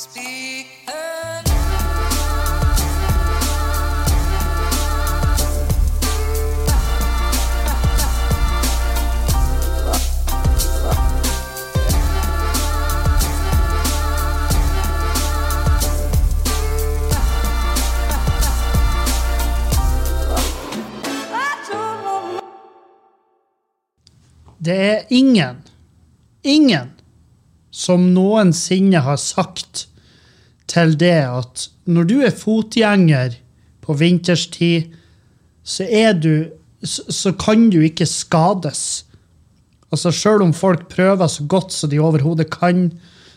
Det er ingen, ingen som noensinne har sagt til det at når du er fotgjenger på vinterstid, så er du så, så kan du ikke skades. Altså Sjøl om folk prøver så godt som de overhodet kan,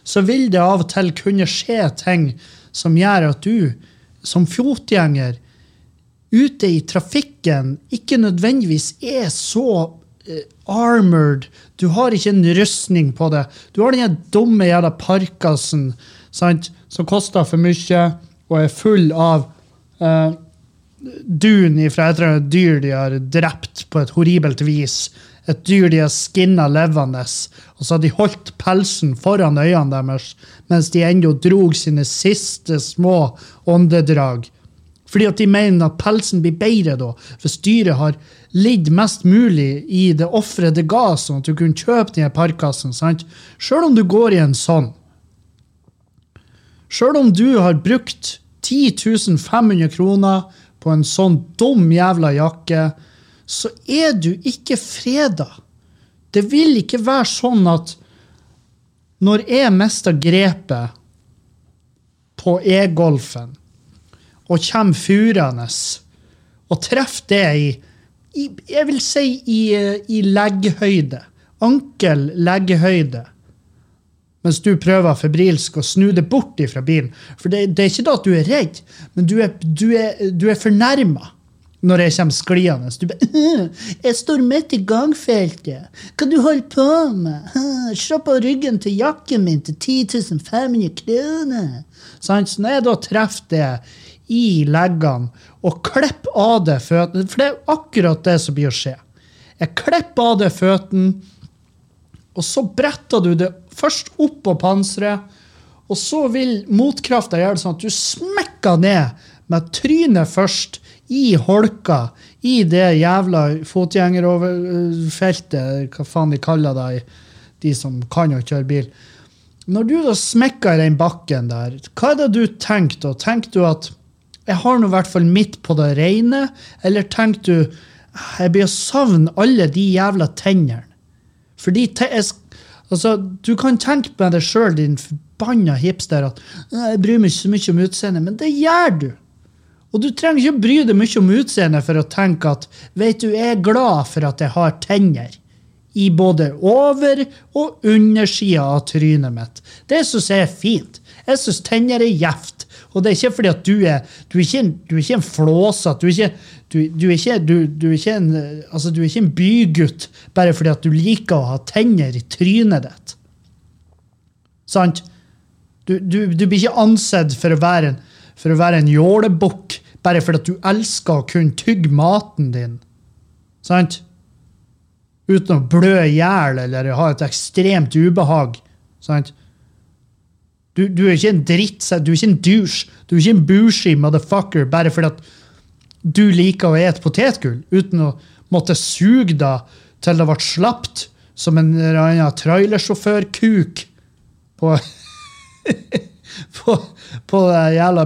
så vil det av og til kunne skje ting som gjør at du som fotgjenger ute i trafikken ikke nødvendigvis er så eh, armored. Du har ikke en rustning på det. Du har den dumme jævla parkasen sant, som koster for mye og er full av eh, dun fra et eller annet dyr de har drept på et horribelt vis. Et dyr de har skinna levende. Og så har de holdt pelsen foran øynene deres mens de ennå drog sine siste små åndedrag. Fordi at de mener at pelsen blir bedre da, hvis dyret har lidd mest mulig i det offeret det ga, sånn at du kunne kjøpe den parkassen. sant? Sjøl om du går i en sånn. Sjøl om du har brukt 10 500 kroner på en sånn dum jævla jakke, så er du ikke freda. Det vil ikke være sånn at når jeg mister grepet på e-golfen, og kommer furende og treffer det i, i Jeg vil si i, i legghøyde. Ankel-leggehøyde. Mens du prøver febrilsk å snu det bort fra bilen. For det, det er ikke da at du er redd, men du er, du er, du er fornærma når jeg kommer skliende. Du bare «Øh, 'Jeg står midt i gangfeltet. Hva du holder på med?' «Øh, 'Se på ryggen til jakken min til 10 500 kroner.' Sånn, Så når jeg da treffer det i leggene og klipper av det føttene For det er akkurat det som blir å skje. Jeg klipper av det føttene, og så bretter du det først opp på panseret, og så vil motkrafta gjøre det sånn at du smekker ned med trynet først i holka, i det jævla fotgjengerfeltet, hva faen de kaller det, de som kan å kjøre bil. Når du da smekker i den bakken der, hva er det du tenker da? Tenker du at jeg har nå i hvert fall midt på det reine, eller tenker du jeg blir å savne alle de jævla tennene? Fordi jeg, altså, Du kan tenke på deg sjøl, din forbanna hipster, at jeg bryr meg ikke så mye om utseendet, men det gjør du. Og du trenger ikke å bry deg mye om utseendet for å tenke at vet du, jeg er glad for at jeg har tenner i både over- og undersida av trynet mitt. Det syns jeg er fint. Jeg syns tenner er gjevt. Og det er ikke fordi at du er Du er ikke du er ikke en flåsete. Du, du er ikke, du, du er ikke en, altså, du er ikke en bygutt bare fordi at du liker å ha tenner i trynet ditt. Sant? Du, blir ikke ansett for å være en, for å være en jålebukk bare fordi at du elsker å kunne tygge maten din. Sant? Uten å blø i hjel eller ha et ekstremt ubehag. Sant? Du, du er ikke en drittsekk, du er ikke en douche, du er ikke en bushy motherfucker bare fordi at du liker å ete potetgull uten å måtte suge deg til det ble slapt som en annen trailersjåførkuk på på, på det jævla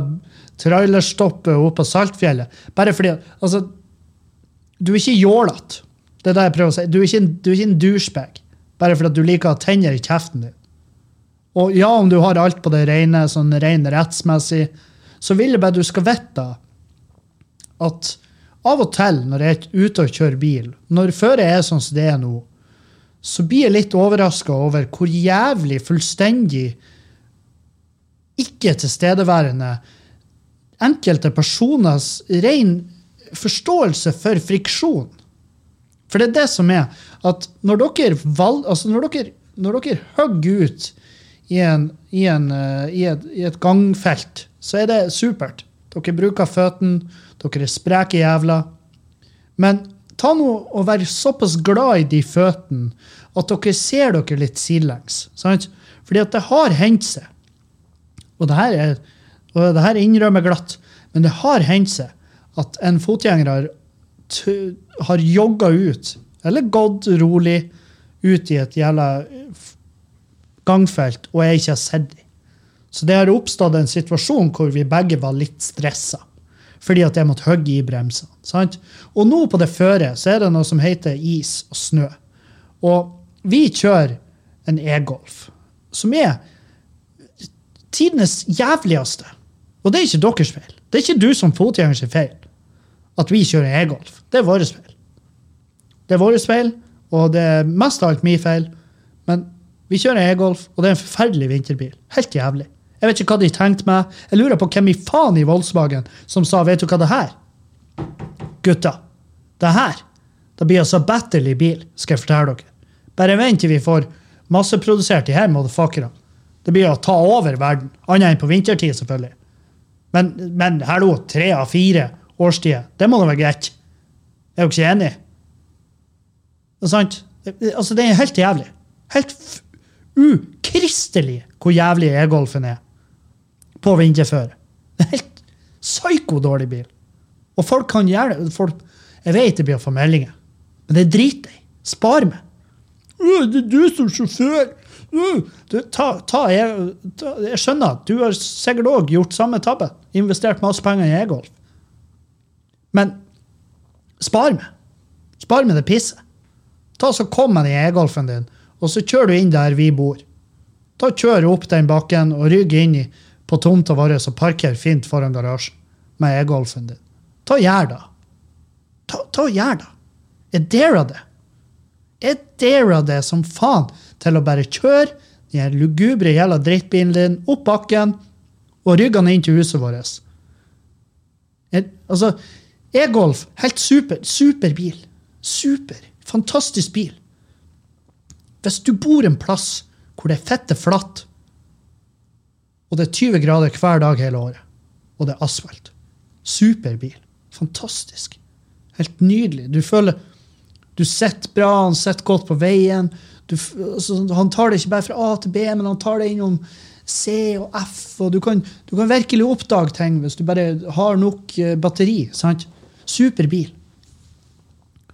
trailerstoppet oppe på Saltfjellet. Bare fordi altså, Du er ikke jålete. Det er det jeg prøver å si. Du er ikke en, du er ikke en douchebag bare fordi du liker å ha tenner i kjeften din. Og ja, om du har alt på det rene, sånn ren rettsmessig, så vil jeg bare du skal vite at av og til når jeg er ute og kjører bil, når føret er sånn som det er nå, så blir jeg litt overraska over hvor jævlig fullstendig ikke tilstedeværende enkelte personers ren forståelse for friksjon. For det er det som er at når dere, valg, altså når dere, når dere hogger ut i, en, i, en, eh, i, et, i et gangfelt, så er det supert. Dere bruker føttene, dere er spreke jævla. Men ta nå og vær såpass glad i de føttene at dere ser dere litt sidelengs. Sant? Fordi at det har hendt seg Og det her, er, og det her innrømmer glatt. Men det har hendt seg at en fotgjenger har, har jogga ut, eller gått rolig ut i et jævla gangfelt, og jeg ikke har sett dem. Så det har oppstått en situasjon hvor vi begge var litt stressa. Fordi at jeg måtte hogge i bremsene. Og nå på det føret så er det noe som heter is og snø. Og vi kjører en e-golf, som er tidenes jævligste. Og det er ikke deres feil. Det er ikke du som fotgjenger sin feil at vi kjører e-golf. Det er vår feil. Det er vår feil, og det er mest av alt min feil. Men vi kjører e-golf, og det er en forferdelig vinterbil. Helt jævlig. Jeg vet ikke hva de tenkte meg. Jeg lurer på hvem i faen i Volkswagen som sa vet du hva det her? Gutta, det her det blir altså batterly bil, skal jeg fortelle dere. Bare vent til vi får masseprodusert de her motherfuckerne. Det blir å ta over verden. Annet enn på vintertid, selvfølgelig. Men, men hallo, tre av fire årstider, det må da være greit. Er dere ikke enig? Det er sant? Altså, det er helt jævlig. Helt ukristelig hvor jævlig e-golfen er på vinterføre. Det er helt psyko-dårlig bil. Og folk kan gjerne folk, Jeg vet det blir å få meldinger, men det driter jeg. Spar meg. Det er du som sjåfør. Du, ta, ta, jeg, ta, jeg skjønner at du har sikkert òg gjort samme tabbe. Investert masse penger i e-golf. Men spar meg. Spar meg det pisset. Ta så Kom med den e-golfen din, og så kjører du inn der vi bor. Ta du opp den bakken og rygg inn i, på tomta vår og parker fint foran garasjen med e-golfen din. Ta Gjør det. Ta, ta og Gjør det. Jeg darer det. Jeg darer det som faen til å bare kjøre den lugubre jævla drittbilen din opp bakken og rygge den inn til huset vårt. Jeg- Altså, e-golf, helt super. Super bil. Super. Fantastisk bil. Hvis du bor en plass hvor det er fette flatt, og det er 20 grader hver dag hele året, og det er asfalt Superbil. Fantastisk. Helt nydelig. Du føler Du sitter bra, han sitter godt på veien. Du, altså, han tar det ikke bare fra A til B, men han tar det innom C og F. og Du kan, du kan virkelig oppdage ting hvis du bare har nok eh, batteri. sant? Superbil.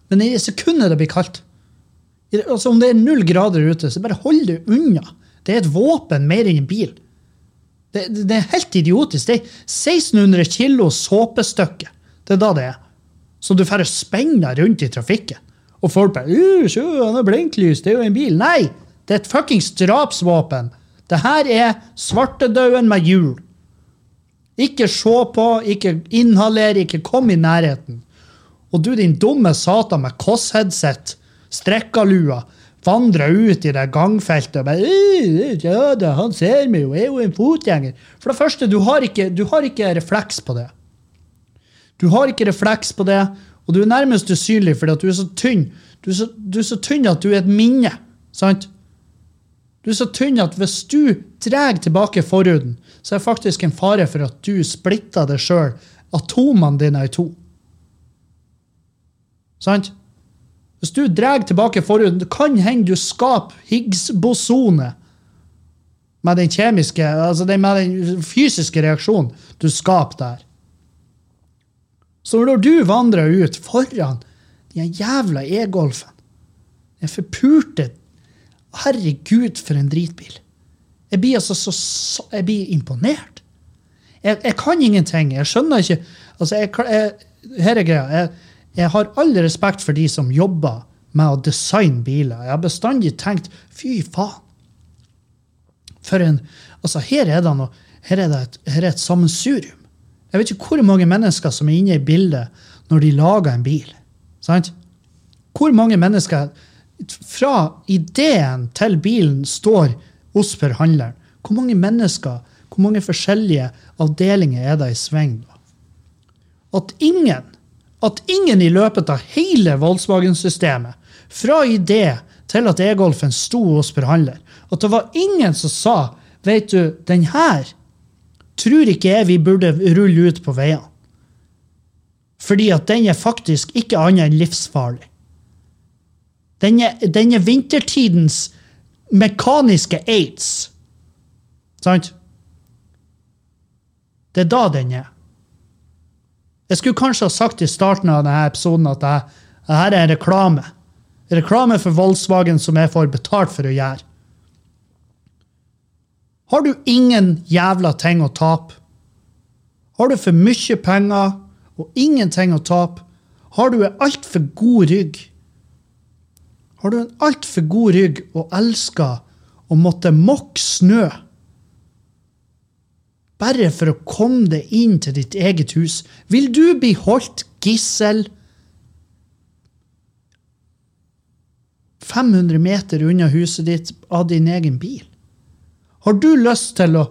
Men i det sekundet det blir kaldt altså Om det er null grader ute, så bare hold det unna. Det er et våpen mer enn en bil. Det, det, er helt idiotisk. Det er 1600 kilo såpestykke. Det er da det er. Så du får spenna rundt i trafikken. Og folk bare «Øh, Se, han har blinklys, det er jo en bil. Nei! Det er et fuckings drapsvåpen. Det her er svartedauden med hjul. Ikke se på, ikke inhaler, ikke kom i nærheten. Og du, din dumme satan med Koss-headset, strekkalua, vandrer ut i det gangfeltet og bare «Øh, Ja da, han ser meg jo, er jo en fotgjenger. For det første, du har ikke, du har ikke refleks på det. Du har ikke refleks på det, og du er nærmest usynlig fordi at du er så tynn. Du er så, du er så tynn at du er et minne. sant? Du er så tynn at hvis du drar tilbake forhuden, så er det faktisk en fare for at du splitter deg sjøl, atomene dine, i to. Sant? Hvis du drar tilbake forhuden, kan hende du skaper Higgs-bosone med den kjemiske, altså med den fysiske reaksjonen du skaper der. Så når du vandrer ut foran den jævla e-golfen, den forpurte Herregud, for en dritbil. Jeg blir altså så, så Jeg blir imponert. Jeg, jeg kan ingenting. Jeg skjønner ikke altså jeg, jeg, Her er greia. Jeg, jeg har all respekt for de som jobber med å designe biler. Jeg har bestandig tenkt fy faen. For en Altså, her er det noe Her er det et, her er et sammensurium. Jeg vet ikke hvor mange mennesker som er inne i bildet når de lager en bil. Sant? Hvor mange mennesker Fra ideen til bilen står hos forhandleren. Hvor mange mennesker, hvor mange forskjellige avdelinger er det i sving? At ingen, at ingen i løpet av hele Volkswagen-systemet, fra idé til at e-golfen sto hos forhandler, at det var ingen som sa vet du, den her tror ikke jeg vi burde rulle ut på veiene. Fordi at den er faktisk ikke annet enn livsfarlig. Den er, den er vintertidens mekaniske aids. Sant? Det er da den er. Jeg skulle kanskje ha sagt i starten av denne episoden at dette er en reklame. Reklame for Volkswagen som jeg får betalt for å gjøre. Har du ingen jævla ting å tape? Har du for mye penger og ingenting å tape? Har du en altfor god rygg? Har du en altfor god rygg og elsker å måtte mokke snø? Bare for å komme deg inn til ditt eget hus. Vil du bli holdt gissel 500 meter unna huset ditt av din egen bil? Har du lyst til å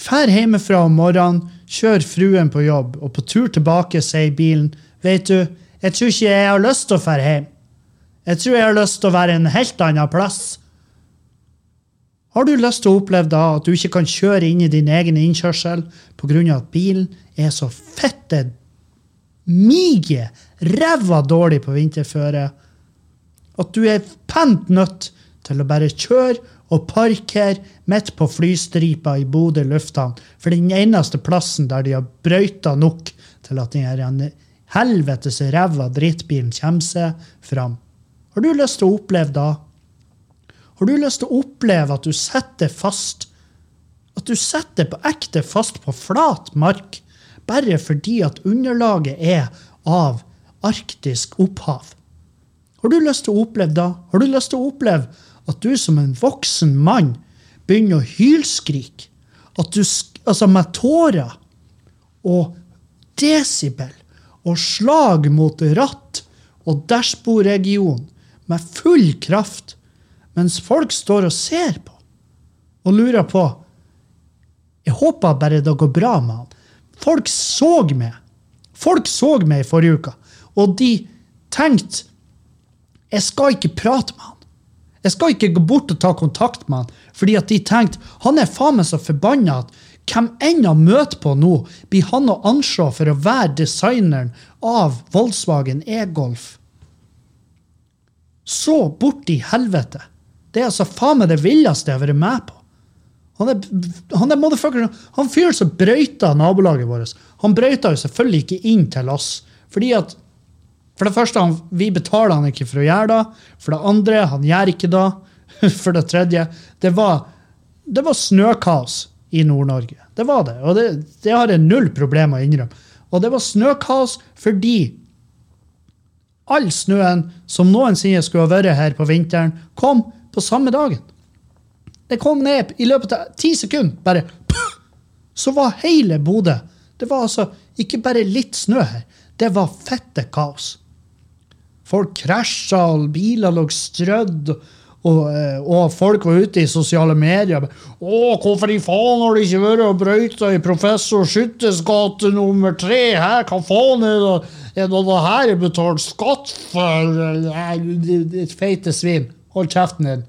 fære hjemmefra om morgenen, kjøre fruen på jobb, og på tur tilbake sier bilen Vet du, jeg tror ikke jeg har lyst til å fære hjem. Jeg tror jeg har lyst til å være en helt annen plass. Har du lyst til å oppleve da at du ikke kan kjøre inn i din egen innkjørsel pga. at bilen er så fette mige ræva dårlig på vinterføre at du er pent nødt til å bare kjøre og parkere midt på flystripa i Bodø lufthavn, for den eneste plassen der de har brøyta nok til at den helvetes ræva drittbilen kommer seg fram. Har du lyst til å oppleve da? Har du lyst til å oppleve at du setter fast At du setter på ekte fast på flat mark bare fordi at underlaget er av arktisk opphav? Har du lyst til å oppleve da? Har du lyst til å oppleve at du som en voksen mann begynner å hylskrike? At du, altså med tårer og desibel og slag mot ratt og dashbordregion med full kraft, mens folk står og ser på og lurer på Jeg håper bare det går bra med han. Folk så meg. Folk så meg i forrige uke, og de tenkte Jeg skal ikke prate med han. Jeg skal ikke gå bort og ta kontakt med han, fordi at de tenkte han er faen meg så forbanna at hvem enn han møter på nå, blir han å anse for å være designeren av Volkswagen e-Golf. Så bort i helvete. Det er altså faen meg det villeste jeg har vært med på. Han er, han er. Han fyren som brøyta nabolaget vårt, han brøyta jo selvfølgelig ikke inn til oss. Fordi at For det første, han, vi betaler han ikke for å gjøre det. For det andre, han gjør ikke det. For det tredje, det var, det var snøkaos i Nord-Norge. Det var det. Og det, det har jeg null problem med å innrømme. Og det var snøkaos fordi all snøen som noensinne skulle ha vært her på vinteren, kom på samme dagen. Det kom ned i løpet av ti sekunder. Bare Så var hele Bodø Det var altså ikke bare litt snø her. Det var fette kaos. Folk krasja, og biler lå strødd. Og, eh, og folk var ute i sosiale medier. 'Å, hvorfor i faen har de ikke vært og brøyta i Professor Skyttes gate nummer tre?' Her, hva faen er det, er det det her jeg betaler skatt for? Feite svin. Hold kjeften din.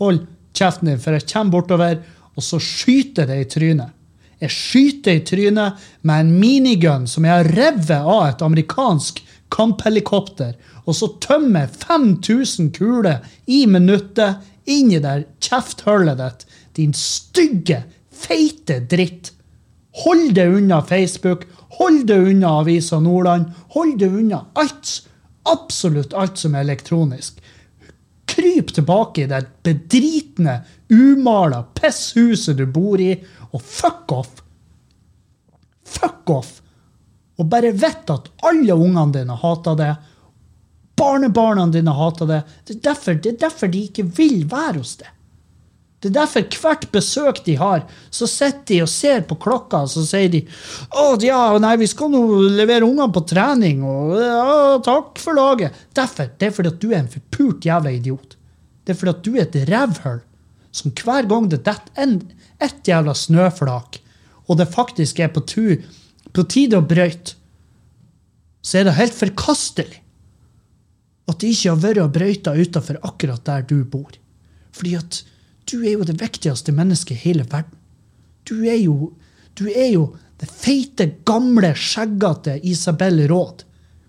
Hold kjeften din, for jeg kommer bortover, og så skyter det i trynet. Jeg skyter i trynet med en minigun som jeg har revet av et amerikansk kamphelikopter, og så tømmer jeg 5000 kuler i minuttet inn i det kjefthullet ditt, din stygge, feite dritt. Hold deg unna Facebook, hold deg unna Avisa Nordland, hold deg unna alt, absolutt alt som er elektronisk kryp tilbake i det bedritne, umala pisshuset du bor i, og fuck off. Fuck off. Og bare vite at alle ungene dine hater det. Barnebarna dine hater det. Det er, derfor, det er derfor de ikke vil være hos deg. Det er derfor hvert besøk de har, så sitter de og ser på klokka, og så sier de å ja, nei, vi skal nå levere ungene på trening, og ja, takk for laget. Derfor, Det er fordi at du er en forpult jævla idiot. Det er fordi at du er et rævhull som hver gang det detter ett jævla snøflak, og det faktisk er på, tur, på tide å brøyte, så er det helt forkastelig at det ikke har vært og brøyta utafor akkurat der du bor. Fordi at du er jo det viktigste mennesket i hele verden. Du er jo, du er jo det feite, gamle, skjeggete Isabel Råd.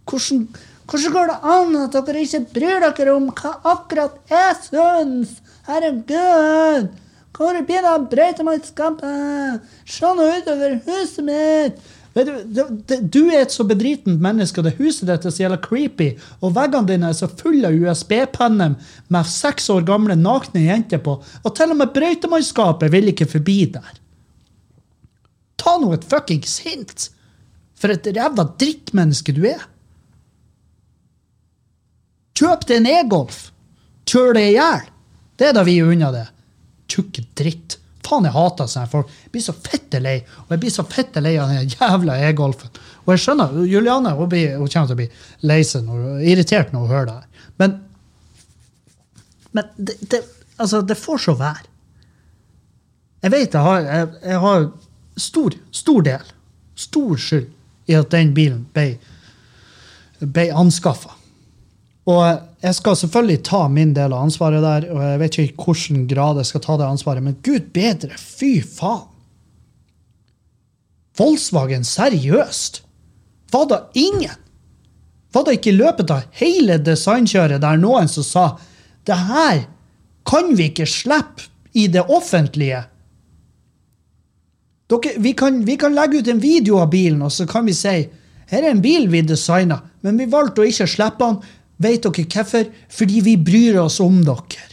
Hvordan, hvordan går det an at dere ikke bryr dere om hva akkurat jeg syns? Herregud! Hvor blir det av Brøytemannskapet! Se nå utover huset mitt! Du, er et så bedritent menneske, og det huset ditt er så jævla creepy, og veggene dine er så fulle av USB-penner med seks år gamle nakne jenter på, og til og med brøytemannskapet vil ikke forbi der. Ta nå et fuckings hint! For et ræva drittmenneske du er. Kjøp deg en e-golf! Kjør det i hjel! Det er da vi er unna det. Tjukke dritt. Faen, jeg hater sånne folk. Jeg blir så fette lei. Og jeg blir så fette lei av den jævla e-golfen. Og jeg skjønner, Juliane hun, blir, hun kommer til å bli lei seg og irritert når hun hører det her. Men, men det, det, altså, det får så være. Jeg vet jeg har, jeg, jeg har stor, stor del, stor skyld i at den bilen ble, ble anskaffa. Og jeg skal selvfølgelig ta min del av ansvaret der, og jeg vet ikke i hvilken grad jeg skal ta det ansvaret, men gud bedre, fy faen! Volkswagen, seriøst? Var det ingen? Var det ikke i løpet av hele designkjøret der noen som sa det her kan vi ikke slippe i det offentlige? Dere, vi, kan, vi kan legge ut en video av bilen, og så kan vi si her er en bil vi designa, men vi valgte å ikke slippe den. Vet dere hvorfor? Fordi vi bryr oss om dere.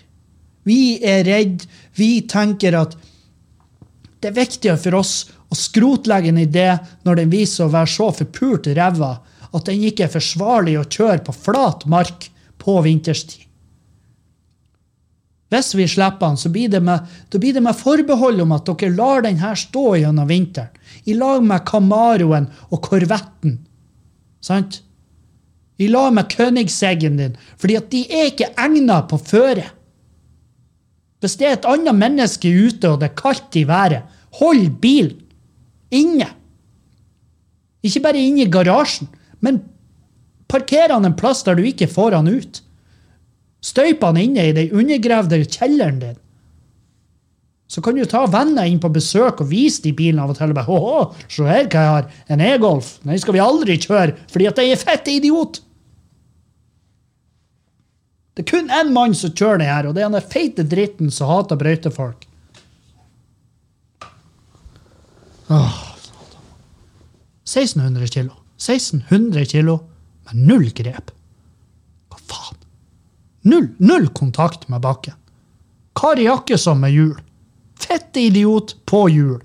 Vi er redd. Vi tenker at det er viktigere for oss å skrotlegge en idé når den viser å være så forpult ræva at den ikke er forsvarlig å kjøre på flat mark på vinterstid. Hvis vi slipper den, så blir det med, blir det med forbehold om at dere lar den her stå gjennom vinteren. I lag med Camaroen og Korvetten. Sant? I lag med Königseggen din. Fordi at de er ikke egna på føre. Hvis det er et annet menneske ute, og det er kaldt i været, hold bilen inne. Ikke bare inne i garasjen, men parker han en plass der du ikke får han ut. Støyp han inne i den undergravde kjelleren din. Så kan du ta venner inn på besøk og vise de bilen av og til. og bare, Hå, se her hva jeg har. En e-golf. Den skal vi aldri kjøre, fordi at jeg er fett idiot. Det er kun én mann som kjører det her, og det er den feite dritten som hater brøytefolk. Åh, 1600 kilo. 1600 kilo med null grep. Hva faen? Null, null kontakt med bakken. Kari Jakkesson med hjul. Fette idiot på hjul.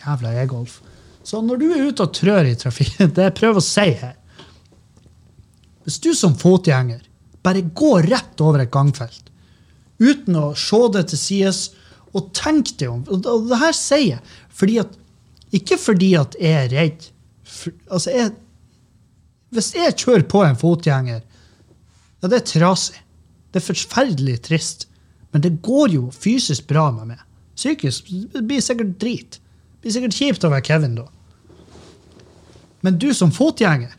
Jævla e-golf. Så når du er ute og trør i trafikken, det jeg prøver å si her Hvis du som fotgjenger bare går rett over et gangfelt uten å se det til sides og tenke deg om Og det her sier jeg fordi at ikke fordi at jeg er redd. For, altså, jeg, hvis jeg kjører på en fotgjenger, ja, det er trasig. Det er forferdelig trist. Men det går jo fysisk bra med meg. Psykisk det blir sikkert drit. Det blir sikkert kjipt å være Kevin da. Men du som fotgjenger,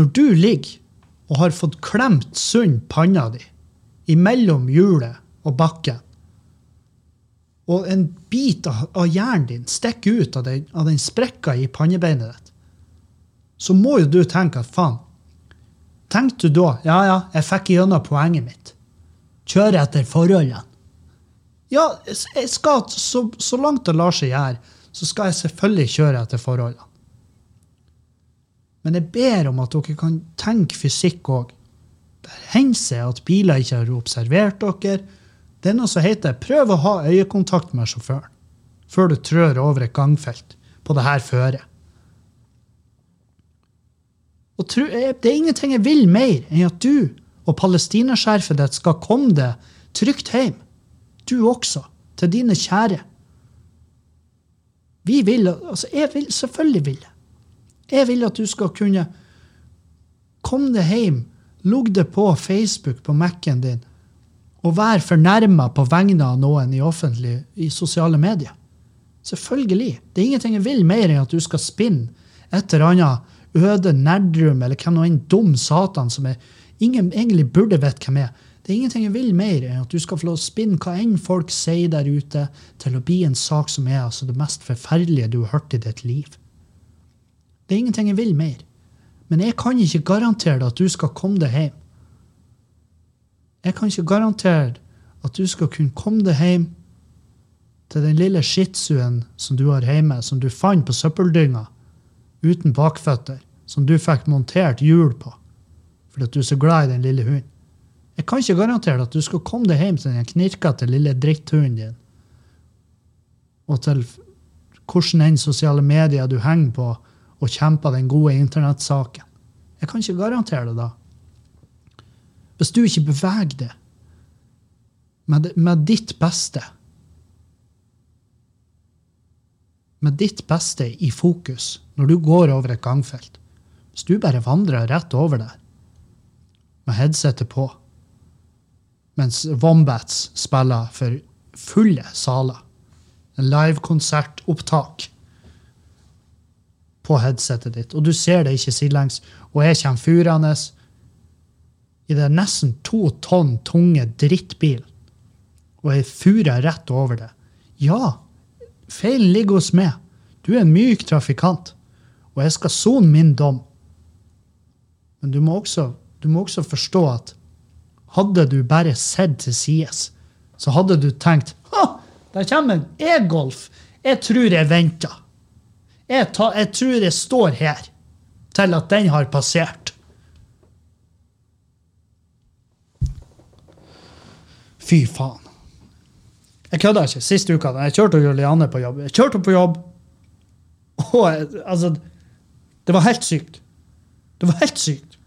når du ligger og har fått klemt sund panna di imellom hjulet og bakken, og en bit av, hjernen din stikker ut av den, den sprekka i pannebeinet ditt, så må jo du tenke at faen Tenkte du da ja, ja, jeg fikk gjennom poenget mitt. Kjøre etter forholdene. Ja, jeg skal, så, så langt det lar seg gjøre, så skal jeg selvfølgelig kjøre etter forholdene. Men jeg ber om at dere kan tenke fysikk òg. Det hender seg at biler ikke har observert dere, det er noe som heter prøv å ha øyekontakt med sjåføren før du trør over et gangfelt på det her føret. Og det er ingenting jeg vil mer enn at du og palestinaskjerfet ditt skal komme deg trygt hjem. Du også. Til dine kjære. Vi vil, altså jeg vil, Selvfølgelig vil jeg. Jeg vil at du skal kunne komme deg hjem, logge deg på Facebook på Mac-en din og være fornærma på vegne av noen i offentlig, i sosiale medier. Selvfølgelig. Det er ingenting jeg vil mer enn at du skal spinne et eller annet øde Nerdrum eller hvem nå enn dum satan som er, ingen egentlig burde vite hvem er. Det er ingenting jeg vil mer enn at du skal få lov å spinne hva enn folk sier der ute, til å bli en sak som er altså det mest forferdelige du har hørt i ditt liv. Det er ingenting jeg vil mer. Men jeg kan ikke garantere at du skal komme deg hjem Jeg kan ikke garantere at du skal kunne komme deg hjem til den lille shitsuen som du har hjemme, som du fant på søppeldynga uten bakføtter, som du fikk montert hjul på fordi at du er så glad i den lille hunden. Jeg kan ikke garantere at du skal komme deg hjem til den knirkete lille dritthunden din, og til hvordan enn sosiale medier du henger på og kjempa den gode internettsaken. Jeg kan ikke garantere det da. Hvis du ikke beveger deg med, det- med ditt beste Med ditt beste i fokus når du går over et gangfelt. Hvis du bare vandrer rett over der med headsetet på, mens Wombats spiller for fulle saler, en livekonsertopptak på headsetet ditt, og du ser det ikke sidelengs, og jeg kommer furende i det nesten to tonn tunge drittbil, og jeg furer rett over det. Ja, feilen ligger hos meg. Du er en myk trafikant, og jeg skal sone min dom. Men du må også, du må også forstå at hadde du bare sett til sides, så hadde du tenkt ha, der kommer en e-golf. Jeg tror jeg venter. Jeg, ta, jeg tror jeg står her til at den har passert. Fy faen. Jeg kødda ikke. Siste uka da jeg kjørte Juliane på jobb. Jeg kjørte på jobb, og jeg, altså Det var helt sykt. Det var helt sykt.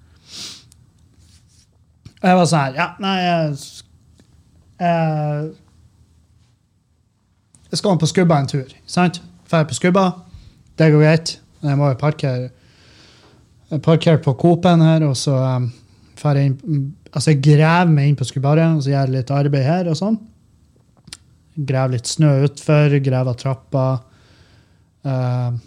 Og jeg var sånn her Ja, nei jeg, jeg, jeg skal på Skubba en tur. Sant? Drar på Skubba. Det går greit. Jeg må jo parkere jeg på Coop-en her, og så um, jeg inn Altså, jeg graver meg inn på Skubbaret, og så gjør jeg litt arbeid her og sånn. Graver litt snø utfor, graver trappa. Uh,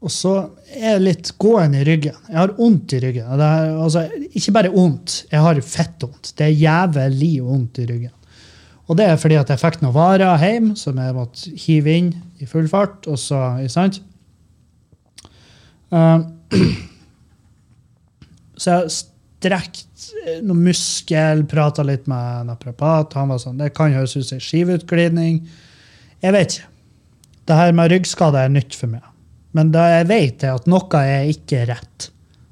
og så er jeg litt gående i ryggen. Jeg har vondt i ryggen. Er, altså, ikke bare vondt, jeg har fettvondt. Det er jævlig vondt i ryggen. Og det er fordi at jeg fikk noen varer hjem som jeg måtte hive inn i full fart. og så, sant? Uh, så jeg strekt noen noe muskel, prata litt med naprapat. Han var sånn Det kan høres ut som ei skiveutglidning. Jeg vet ikke. Det her med ryggskader er nytt for meg. Men det jeg vet, er at noe er ikke rett.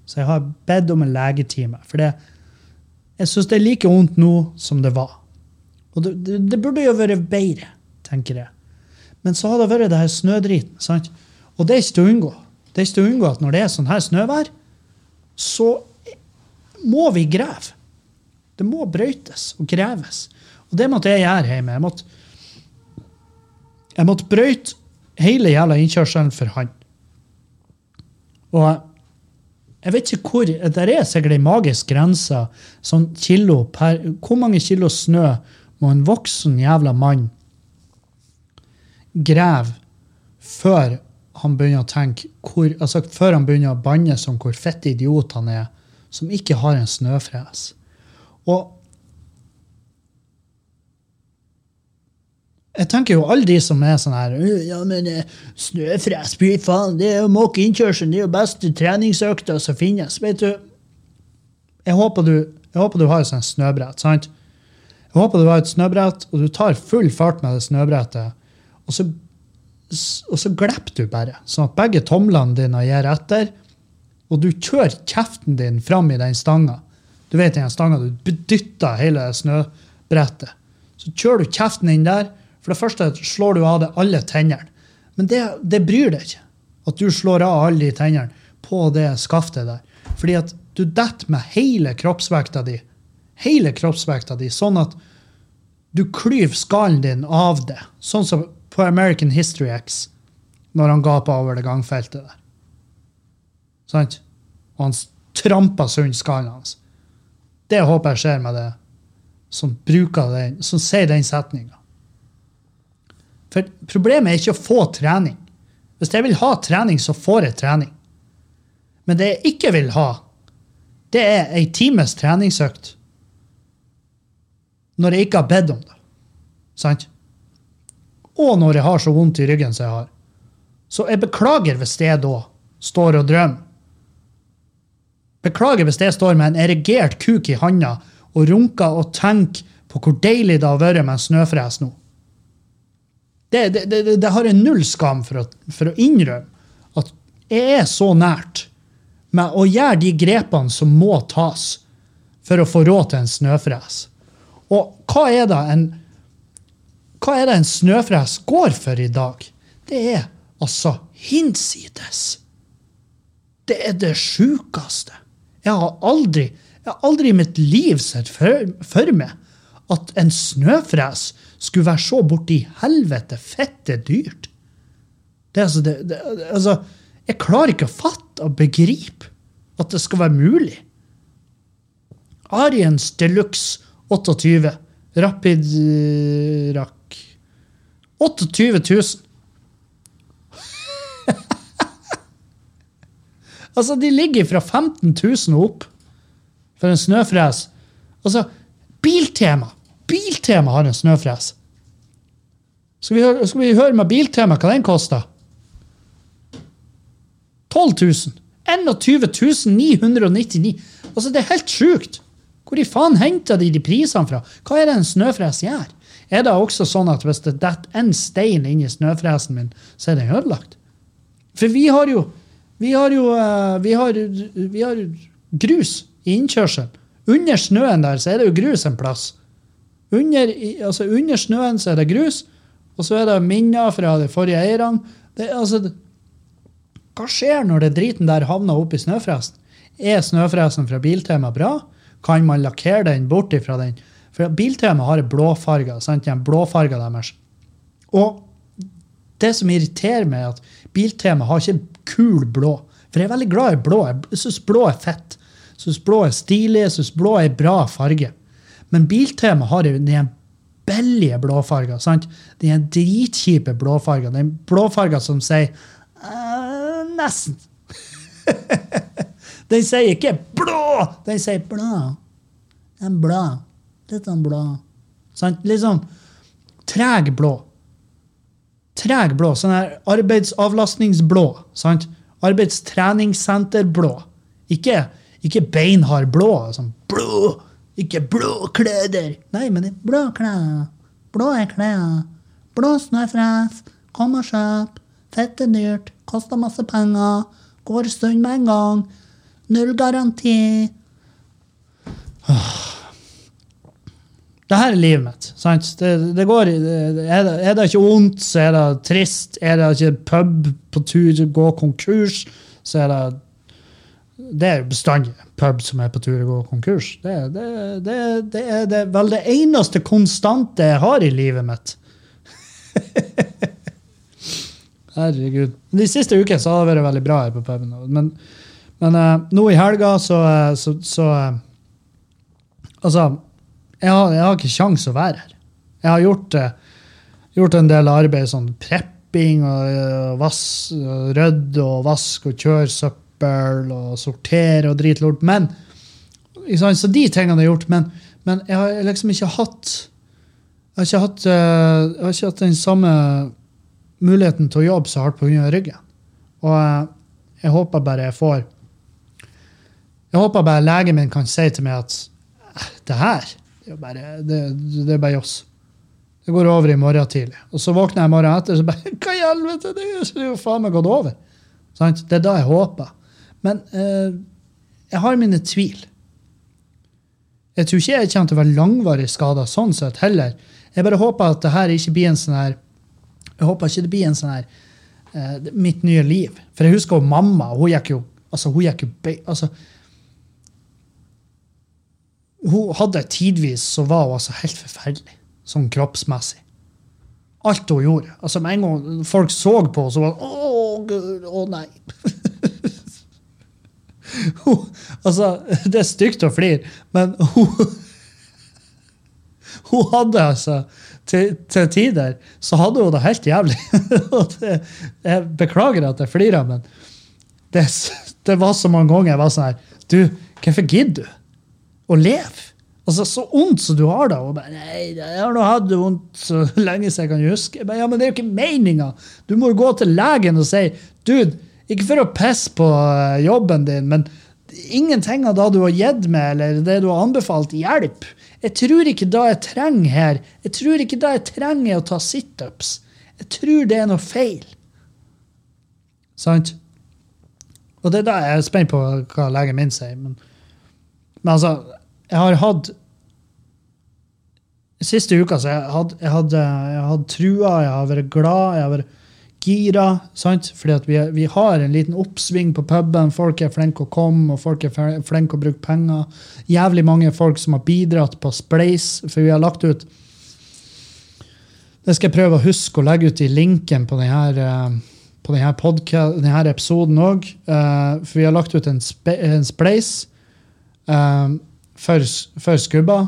Så jeg har bedt om en legetime. For jeg syns det er like vondt nå som det var. Og det, det, det burde jo vært bedre, tenker jeg. Men så har det vært det her snødriten. sant? Og det er ikke til å unngå. Det er ikke til å unngå at når det er sånn her snøvær, så må vi grave. Det må brøytes og greves. Og det måtte jeg gjøre hjemme. Jeg måtte, jeg måtte brøyte hele jævla innkjørselen for han. Og jeg vet ikke hvor Der er sikkert ei magisk grense. Sånn kilo per Hvor mange kilo snø må en voksen jævla mann grave før han begynner å tenke hvor, altså Før han begynner å banne som hvor fette idiot han er, som ikke har en snøfres. Og jeg tenker jo alle de som er sånn her «Øh, Ja, men eh, snøfres, fy faen, det er jo måke innkjørselen, det er jo beste treningsøkta som finnes. Vet du, jeg håper du, jeg håper du har et sånt snøbrett, sant? Jeg håper du har et snøbrett, og du tar full fart med det snøbrettet, og så, og så glepper du bare, sånn at begge tomlene dine gir etter, og du kjører kjeften din fram i den stanga. Du vet den stanga du dytter hele snøbrettet. Så kjører du kjeften inn der. For det første slår du av deg alle tennene. Men det, det bryr deg ikke at du slår av alle de tennene på det skaftet der. Fordi at du detter med hele kroppsvekta di. Hele kroppsvekta di, sånn at du klyver skallen din av det. Sånn som på American History X, når han gapa over det gangfeltet der. Sant? Og han trampa sund skallen hans. Det håper jeg skjer med det som bruker den, som sier den setninga. For problemet er ikke å få trening. Hvis jeg vil ha trening, så får jeg trening. Men det jeg ikke vil ha, det er ei times treningsøkt når jeg ikke har bedt om det. Sant? Og når jeg har så vondt i ryggen som jeg har. Så jeg beklager hvis jeg da står og drømmer. Beklager hvis jeg står med en erigert kuk i handa og runker og tenker på hvor deilig det har vært med en snøfres nå. Det, det, det, det- det har jeg null skam for å, for å innrømme at jeg er så nært med å gjøre de grepene som må tas for å få råd til en snøfres. Og hva er det en, hva er det en snøfres går for i dag? Det er altså hinsides. Det er det sjukeste. Jeg har aldri, jeg har aldri i mitt liv sett for, for meg at en snøfres skulle være så borti helvete fette dyrt. Det, altså, det, det, altså, jeg klarer ikke å fatte og begripe at det skal være mulig. Ariens Deluxe 28. Rapid Rack. 28 000. altså, de ligger fra 15 000 og opp for en snøfres. Altså, Biltema Biltema har en snøfres. Skal vi, høre, skal vi høre med Biltema hva den koster? 12 000. 21 999. Altså, det er helt sjukt. Hvor i faen henter de de prisene fra? Hva er det en snøfres gjør? Er det også sånn at hvis det detter en stein inn i snøfresen min, så er den ødelagt? For vi har jo Vi har jo eh, vi har, vi har grus i innkjørselen. Under snøen der så er det jo grus en plass. Under, altså under snøen så er det grus, og så er det minner fra de forrige eierne. Det, altså, hva skjer når det driten der havner oppi snøfresen? Er snøfresen fra Biltema bra? Kan man lakkere den bort ifra den? For Biltema har blåfarger. blåfarge, sant? Den blåfarga deres. Og det som irriterer meg, er at Biltema har ikke kul blå. For jeg er veldig glad i blå. Jeg syns blå er fett. Jeg syns blå er stilig. Jeg syns blå er bra farge. Men Biltema har den billige blåfarga. Den dritkjipe blåfarga. Den blåfarga som sier «Eh, nesten. den sier ikke blå, den sier blå. Den blå. Litt sånn blå. Sant? Litt sånn treg blå. Treg blå. Sånn her arbeidsavlastningsblå. sant? Arbeidstreningssenterblå. Ikke, ikke beinhard blå. Sånn blå. Ikke blå klær. Nei, men blå klær. Blå er klær. Blå snøfres. Kom og kjøp. Fett er dyrt. Koster masse penger. Går stund med en gang. Null garanti. Det her er livet mitt. sant? Det, det går, det, er, det, er det ikke vondt, så er det trist. Er det ikke pub på tur gå konkurs, så er det Det er jo bestandig pub som er på tur å gå konkurs. Det, det, det, er vel det eneste konstante jeg har i livet mitt. Herregud. De siste ukene så har det vært veldig bra her på puben. Men, men uh, nå i helga så, eh, så, så uh, Altså, jeg har, jeg har ikke kjangs å være her. Jeg har gjort, uh, gjort en del arbeid, sånn prepping og vass, rydde og vask og kjøre søppel og sortere og dritlort. Men Så de tingene jeg har gjort, men, men jeg har liksom ikke hatt Jeg har ikke hatt, jeg har ikke hatt den samme muligheten til å jobbe så hardt pga. ryggen. Og jeg håper bare jeg får Jeg håper bare legen min kan si til meg at "Eh, det her det er bare, det, det er bare joss. Det går over i morgen tidlig. Og så våkner jeg morgenen morgen etter og så bare Hva i helvete? Det er jo faen meg gått over. Sant? Det er da jeg håper. Men eh, jeg har mine tvil. Jeg tror ikke jeg kommer til å være langvarig skada sånn sett heller. Jeg bare håper at det her ikke blir en sånn her Jeg håper ikke det blir en sånn her eh, mitt nye liv. For jeg husker jo mamma. Hun gikk jo altså hun gikk jo altså, Hun hadde tidvis så var hun altså helt forferdelig, sånn kroppsmessig. Alt hun gjorde. Altså Med en gang folk så på henne, så var det Å, Gud, å nei. hun, altså, det er stygt å flire, men hun Hun hadde altså til, til tider så hadde hun det helt jævlig. Jeg beklager at jeg flirer, men det, det var så mange ganger jeg var sånn her Du, hvorfor gidder du å leve? Altså, Så vondt som du har det. Og bare, nei, jeg har nå hatt det vondt så lenge som jeg kan huske. Men, ja, Men det er jo ikke meninga! Du må gå til legen og si Dude, ikke for å pisse på eh, jobben din, men ingenting av det du har gitt meg, eller det du har anbefalt, hjelp. Jeg tror ikke det jeg trenger her, jeg tror ikke det jeg trenger er å ta situps. Jeg tror det er noe feil. Sant? Og det er da jeg er spent på hva legen min sier. Men, men altså, jeg har hatt Siste uka så jeg hadde jeg hadde, jeg hadde trua, jeg har vært glad, jeg har vært gira. sant? Fordi at vi, vi har en liten oppsving på puben. Folk er flinke å komme, og folk er flinke å bruke penger. Jævlig mange folk som har bidratt på Spleis, for vi har lagt ut Det skal jeg prøve å huske å legge ut i linken på denne, eh, på denne, podcast, denne episoden òg. For vi har lagt ut en, spe, en Spleis eh, for, for Skubba,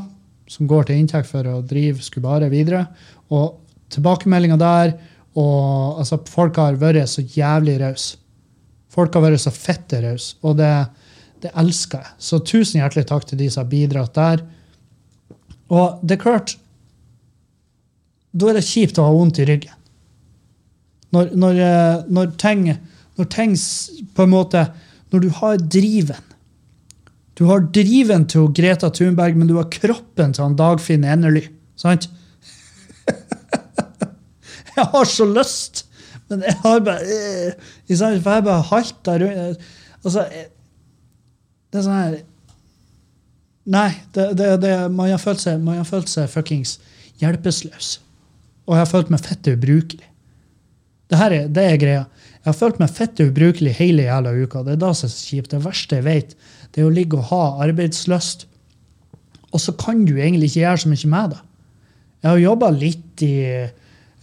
som går til inntekt for å drive Skubbare videre. Og tilbakemeldinga der og altså, Folk har vært så jævlig rause. Folk har vært så fette rause, og det, det elsker jeg. Så tusen hjertelig takk til de som har bidratt der. Og det er klart Da er det kjipt å ha vondt i ryggen. Når, når, eh, når, ting, når ting på en måte Når du har driven Du har driven til Greta Thunberg, men du har kroppen til han Dagfinn Enerly. Sant? jeg har så lyst, men jeg har bare øh? For jeg bare halter rundt. Altså, det er sånn her Nei, det, det, det, man har følt seg, man har seg fuckings hjelpeløs. Og jeg har følt meg fett ubrukelig. Det, her er, det er greia. Jeg har følt meg fett ubrukelig hele jævla uka. Det er da som er kjipt. Det verste jeg vet, det er å ligge og ha arbeidslyst, og så kan du egentlig ikke gjøre så mye med det. Jeg har jobba litt i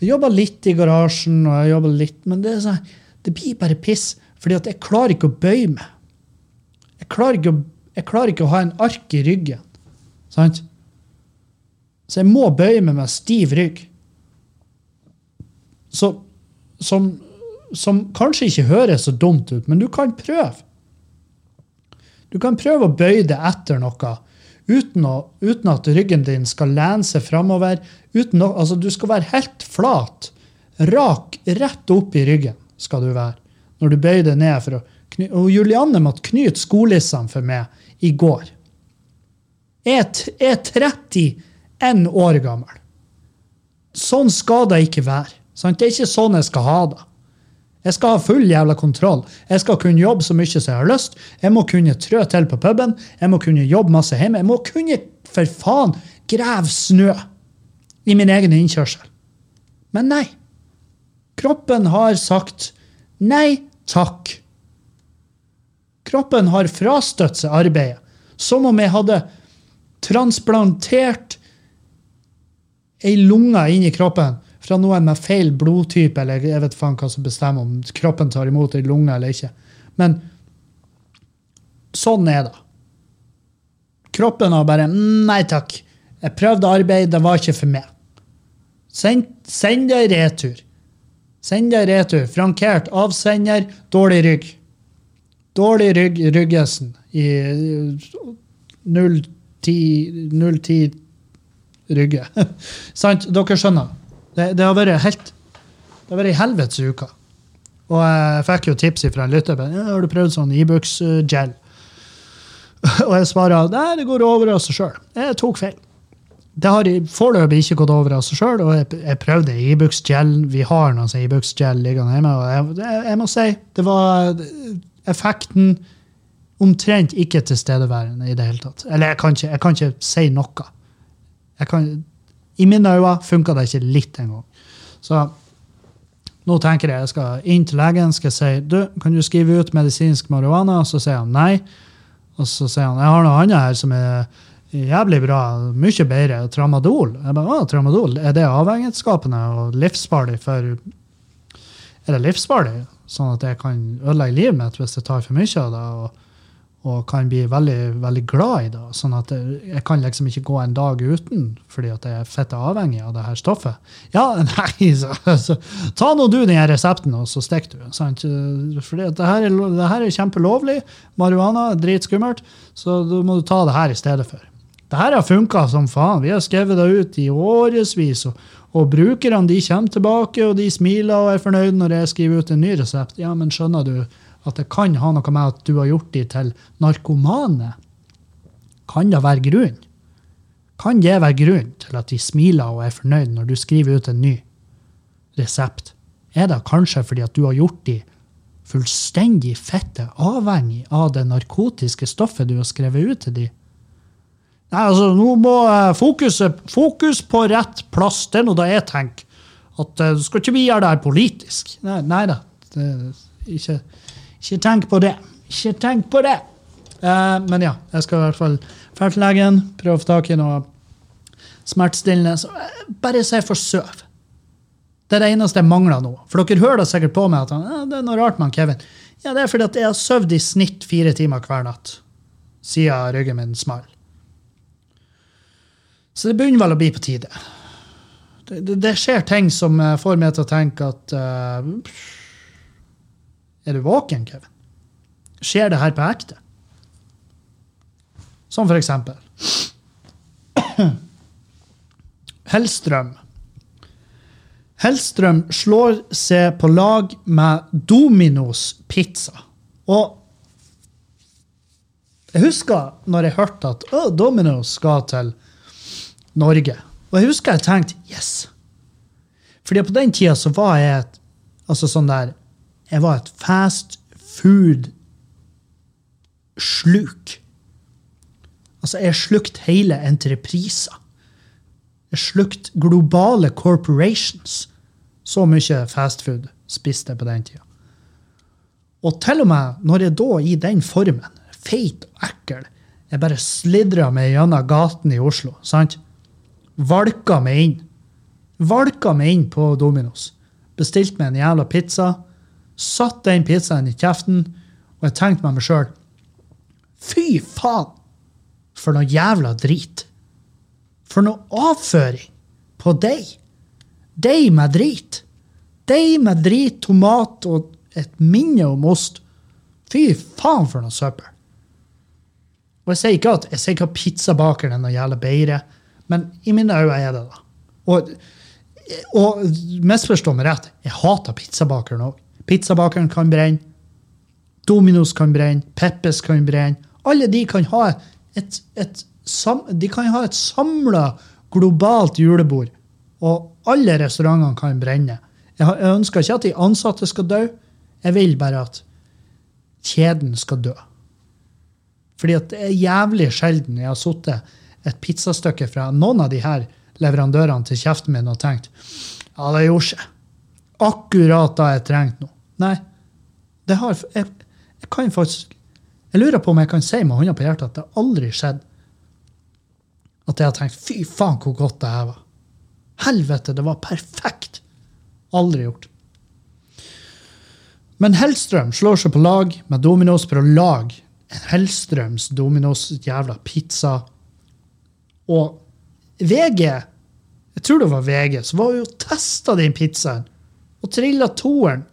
jeg litt i garasjen, og jeg jobbet litt, men det, sånn, det blir bare piss. fordi jeg klarer ikke å bøye meg. Jeg klarer ikke å, klarer ikke å ha en ark i ryggen. Sant? Så jeg må bøye meg med stiv rygg. Så, som, som kanskje ikke høres så dumt ut, men du kan prøve. Du kan prøve å bøye det etter noe uten, å, uten at ryggen din skal lene seg framover. Å, altså, du skal være helt flat. Rak, rett opp i ryggen skal du være når du bøyer deg ned. for å kny og Julianne måtte knyte skolissene for meg i går. Jeg er 31 år gammel. Sånn skal det ikke være. Sant? Det er ikke sånn jeg skal ha det. Jeg skal ha full jævla kontroll. Jeg skal kunne jobbe så mye som jeg har lyst. Jeg må kunne trø til på puben. Jeg må kunne jobbe masse hjemme. Jeg må kunne, for faen, grave snø i min egen innkjørsel. Men nei. Kroppen har sagt nei takk. Kroppen har frastøtt seg arbeidet. Som om jeg hadde transplantert ei lunge inn i kroppen fra noen med feil blodtype, eller jeg vet faen hva som bestemmer om kroppen tar imot ei lunge eller ikke. Men sånn er det. Kroppen har bare «Mm, Nei takk. Jeg prøvde arbeid, det var ikke for meg. Send, send deg retur. Send deg retur. Frankert avsender, dårlig rygg. Dårlig rygg ryggesen i 010 010 rygge. Sant? Dere skjønner. Det, det har vært helt Det har vært ei helvetes uke. Og jeg fikk jo tips fra en lytter. Ja, 'Har du prøvd sånn Ibux-gel?' Og jeg svarer nei, det går over av seg sjøl. Jeg tok feil. Det har foreløpig ikke gått over av seg sjøl, og jeg, jeg prøvde Ibux-gel. Vi har noen sånn Ibux-gel liggende hjemme, og jeg, jeg må si det var effekten omtrent ikke tilstedeværende i det hele tatt. Eller jeg kan ikke, jeg kan ikke si noe. Jeg kan, I mine øyne funka det ikke litt engang. Så nå tenker jeg jeg skal inn til legen skal jeg si du, kan du skrive ut medisinsk marihuana. Så sier han nei. Og så sier han jeg har noe annet her som er jævlig bra, mye bedre, tramadol. Jeg bare, å, tramadol, Er det avhengighetsskapende og livsfarlig for Er det livsfarlig? Sånn at jeg kan ødelegge livet mitt hvis jeg tar for mye av det? og og kan bli veldig, veldig glad i det. Sånn at jeg, jeg kan liksom ikke gå en dag uten fordi at jeg er fett avhengig av det her stoffet. Ja, nei, så, så ta nå du den resepten, og så stikker du. Sant? Fordi at det her, er, det her er kjempelovlig. Marihuana dritskummelt, så da må du ta det her i stedet for. Det her har funka som faen. Vi har skrevet det ut i årevis. Og, og brukerne de kommer tilbake og de smiler og er fornøyde når jeg skriver ut en ny resept. Ja, men skjønner du at det kan ha noe med at du har gjort de til narkomane, kan det være grunn? Kan det være grunn til at de smiler og er fornøyd når du skriver ut en ny resept? Er det kanskje fordi at du har gjort de fullstendig fette avhengig av det narkotiske stoffet du har skrevet ut til de? Nei, altså, nå må fokuset, fokus på rett plass. Det er nå det jeg tenker. At eh, du skal ikke vi gjøre det her politisk. Nei, nei da. Det, ikke, ikke tenk på det. Ikke tenk på det. Eh, men ja, jeg skal i hvert fall dra til legen, prøve å få tak i noe smertestillende. Så eh, bare si for søv. Det er det eneste jeg mangler nå. For dere hører da sikkert på meg at han, det er noe rart med Kevin. Ja, det er fordi at jeg har sovet i snitt fire timer hver natt siden ryggen min smalt. Så det begynner vel å bli på tide. Det, det, det skjer ting som eh, får meg til å tenke at eh, Er du våken, Kevin? Skjer det her på ekte? Som for eksempel Hellstrøm. Hellstrøm slår seg på lag med Dominos pizza. Og jeg husker når jeg hørte at Dominos skal til Norge. Og jeg husker jeg tenkte yes. Fordi på den tida så var jeg altså sånn der, jeg var et fast food sluk. Altså, jeg slukte hele entrepriser. Jeg slukte globale corporations. Så mye fast food spiste jeg på den tida. Og til og med når jeg da i den formen, feit og ekkel, jeg bare slidra meg gjennom gaten i Oslo, sant? Valka meg inn. Valka meg inn på Dominos. Bestilte meg en jævla pizza. Satt den pizzaen i kjeften, og jeg tenkte med meg sjøl Fy faen! For noe jævla drit. For noe avføring på deg. Deig med drit. Deig med drit, tomat og et minne om ost. Fy faen, for noe søppel. Og jeg sier ikke at, jeg sier ikke pizzabakeren er noe jævla bedre, men i mine øyne er det det. Og, og misforstå meg rett, jeg hater pizzabakeren òg. Pizzabakeren kan brenne. Dominos kan brenne. Peppes kan brenne. Alle de kan ha et, et, de kan et samla globalt julebord, og alle restaurantene kan brenne. Jeg ønsker ikke at de ansatte skal dø, jeg vil bare at kjeden skal dø. Fordi at det er jævlig sjelden jeg har sittet et pizzastykke fra noen av de her leverandørene til kjeften min og tenkt ja, det gjorde seg. Akkurat da jeg trengte noe. Nei. Det har, jeg, jeg kan faktisk Jeg lurer på om jeg kan si med hånda på hjertet at det aldri skjedd at jeg har tenkt fy faen, hvor godt det her var. Helvete, det var perfekt. Aldri gjort. Men Hellstrøm slår seg på lag med Dominos for å lage Hellstrøms Dominos jævla pizza. Og VG, jeg tror det var VG, så var jo testa den pizzaen og trilla toeren.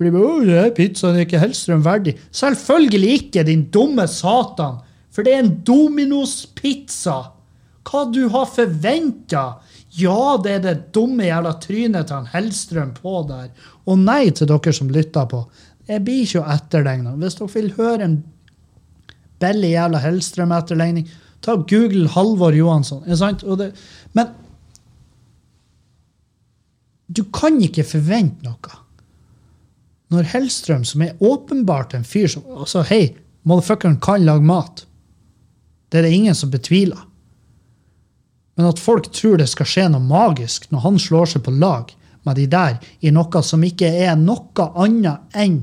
De bare, «Å, det er pizzaen er ikke Hellstrøm verdig. Selvfølgelig ikke, din dumme satan. For det er en Dominos-pizza. Hva du har forventa? Ja, det er det dumme jævla trynet til han Hellstrøm på der. Og nei til dere som lytter på. Jeg blir ikke å etterligne. Hvis dere vil høre en billig jævla Hellstrøm-etterligning, ta Google Halvor Johansson. Er sant? Det, men du kan ikke forvente noe. Når Hellstrøm, som er åpenbart en fyr som altså, Hei, motherfuckeren kan lage mat. Det er det ingen som betviler. Men at folk tror det skal skje noe magisk når han slår seg på lag med de der i noe som ikke er noe annet enn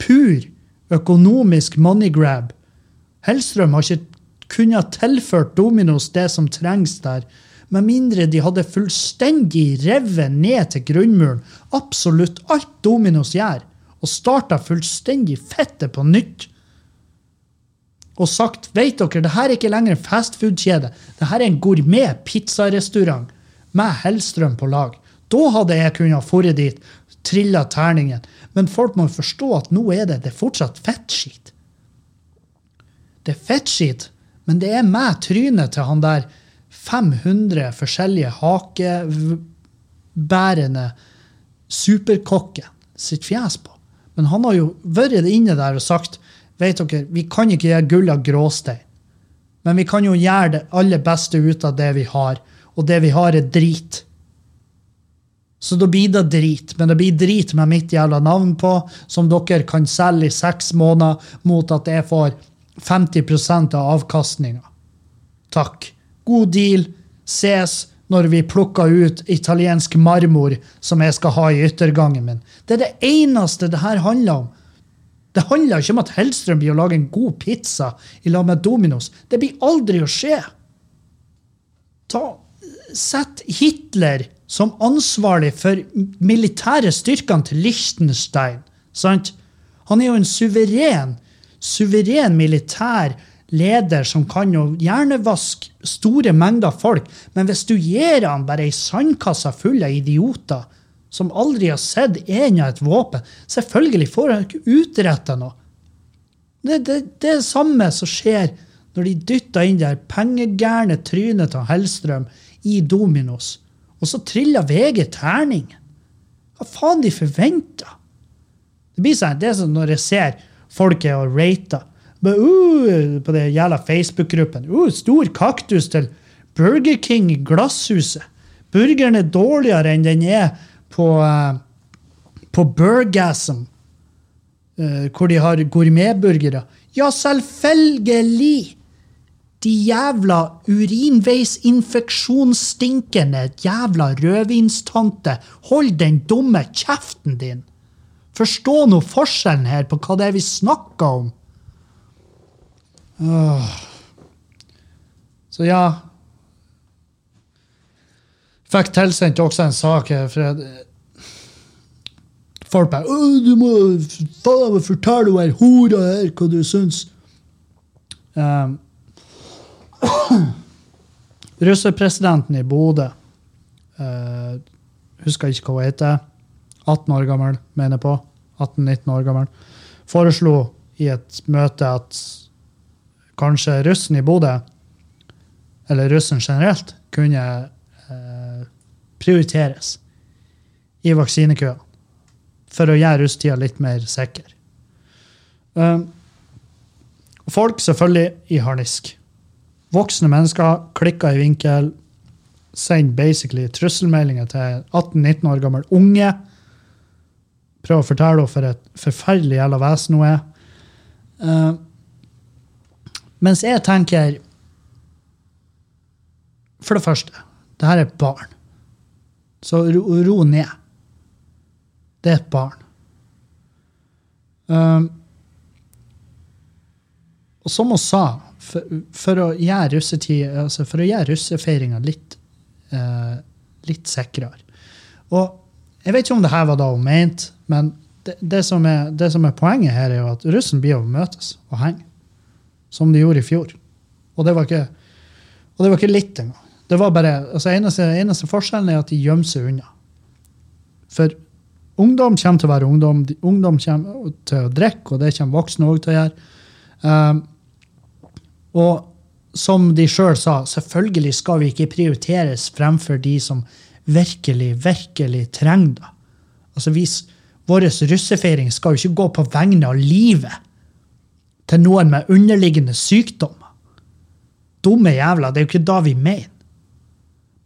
pur økonomisk money grab. Hellstrøm har ikke kunnet tilført Dominos det som trengs der, med mindre de hadde fullstendig revet ned til grunnmuren absolutt alt Dominos gjør, og starta fullstendig fettet på nytt og sagt vet dere, det her er ikke lenger en fastfood-kjede. Det her er en gourmet pizzarestaurant med Hellstrøm på lag. Da hadde jeg kunnet fore dit, trilla terningen. Men folk må forstå at nå er det, det er fortsatt fettskitt. Det er fettskitt, men det er med trynet til han der 500 forskjellige hakebærende superkokker sitt fjes på. Men han har jo vært inne der og sagt vet dere, vi kan ikke gjøre gull av gråstein. Men vi kan jo gjøre det aller beste ut av det vi har. Og det vi har, er drit. Så da blir det drit. Men det blir drit med mitt jævla navn på, som dere kan selge i seks måneder mot at jeg får 50 av avkastninga. Takk. God deal. Ses når vi plukker ut italiensk marmor som jeg skal ha i yttergangen min. Det er det eneste det her handler om. Det handler ikke om at Hellstrøm blir å lage en god pizza i lag med Dominos. Det blir aldri å skje. Ta, sett Hitler som ansvarlig for militære styrkene til Liechtenstein. Sant? Han er jo en suveren, suveren militær leder som kan jo hjernevaske store mengder folk. Men hvis du gir han bare ei sandkasse full av idioter som aldri har sett en av et våpen, selvfølgelig får han ikke utretta noe. Det, det, det er det samme som skjer når de dytter inn det pengegærne trynet til Hellstrøm i Dominos, og så triller VG terning. Hva faen de forventer? Det blir sånn, det er som når jeg ser folk er og rater uh, på den jævla Facebook-gruppen. Uh, stor kaktus til Burger King Glasshuset. Burgeren er dårligere enn den er på, uh, på Burgasm, uh, hvor de har gourmetburgere. Ja, selvfølgelig! De jævla urinveisinfeksjonsstinkende jævla rødvinstante. Hold den dumme kjeften din! Forstå nå forskjellen her på hva det er vi snakker om. Så ja Fikk tilsendt også en sak her. for jeg- Folk bare 'Du må faen meg fortelle hun hora her hva du syns'. Um, Russerpresidenten i Bodø uh, Husker ikke hva hun heter. 18 år gammel, mener jeg på. 18-19 år gammel. Foreslo i et møte at kanskje russen i Bodø, eller russen generelt, kunne eh, prioriteres i vaksinekøa for å gjøre russetida litt mer sikker. Um, folk selvfølgelig i harnisk. Voksne mennesker klikker i vinkel, sender basically trusselmeldinger til 18-19 år gammel unge. Prøver å fortelle henne for et forferdelig jævla vesen hun er. Uh, mens jeg tenker For det første, det her er et barn. Så ro, ro ned. Det er et barn. Um, og som hun sa, for, for å gjøre russetid, altså litt, eh, litt sikrere Og jeg vet ikke om det her var da hun mente, men det, det, som er, det som er poenget her, er jo at russen blir å møtes og henge. Som de gjorde i fjor. Og det var ikke, og det var ikke litt engang. Det var bare, altså eneste, eneste forskjellen er at de gjemmer seg unna. For ungdom kommer til å være ungdom. Ungdom kommer til å drikke, og det kommer voksne òg til å gjøre. Um, og som de sjøl sa, selvfølgelig skal vi ikke prioriteres fremfor de som virkelig, virkelig trenger det. Altså, Vår russefeiring skal jo ikke gå på vegne av livet til noen med underliggende sykdommer. Dumme jævla, det er jo ikke da vi mener.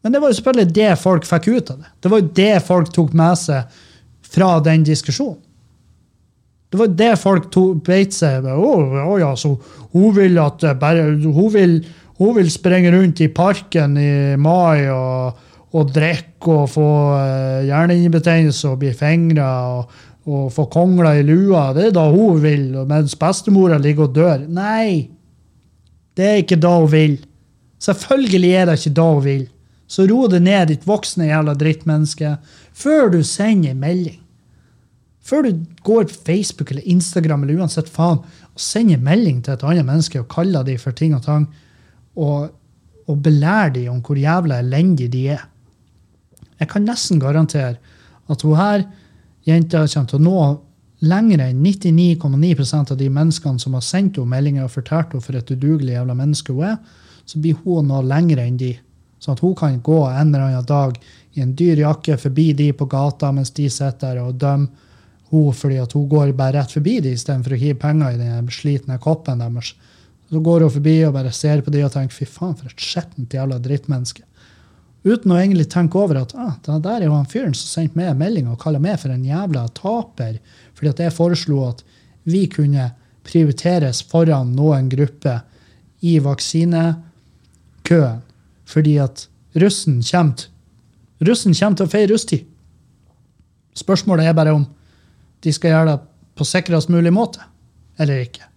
Men det var jo selvfølgelig det folk fikk ut av det. Det var jo det folk tok med seg fra den diskusjonen. Det var det folk beit seg ved. oh, oh, ja, så hun vil at bare hun vil, hun vil springe rundt i parken i mai og, og drikke og få uh, hjernehinnebetennelse og bli fingra og, og få kongler i lua. Det er da hun vil, mens bestemora ligger og dør. Nei, det er ikke da hun vil. Selvfølgelig er det ikke da hun vil. Så ro det ned, ditt voksne jævla drittmenneske, før du sender en melding. Før du går på Facebook eller Instagram eller uansett faen og sender en melding til et annet menneske og kaller dem for ting og tang, og, og belærer dem om hvor jævla elendige de er. Jeg kan nesten garantere at hun her jenta kommer til å nå lenger enn 99,9% av de menneskene som har sendt henne meldinger og fortalt henne for et udugelig jævla menneske hun er, så blir hun nå lenger enn de. Sånn at hun kan gå en eller annen dag i en dyr jakke forbi de på gata mens de sitter der og dømmer hun fordi at hun går bare rett forbi de istedenfor å hive penger i den slitne koppen deres. Så går hun forbi og bare ser på de og tenker fy faen, for et skjettent jævla drittmenneske. Uten å egentlig tenke over at ah, det der er jo han fyren som sendte meg melding og kaller meg for en jævla taper fordi at jeg foreslo at vi kunne prioriteres foran noen grupper i vaksinekøen. Fordi at russen kommer, russen kommer til å feire russtid. Spørsmålet er bare om de skal gjøre det på sikrest mulig måte eller ikke.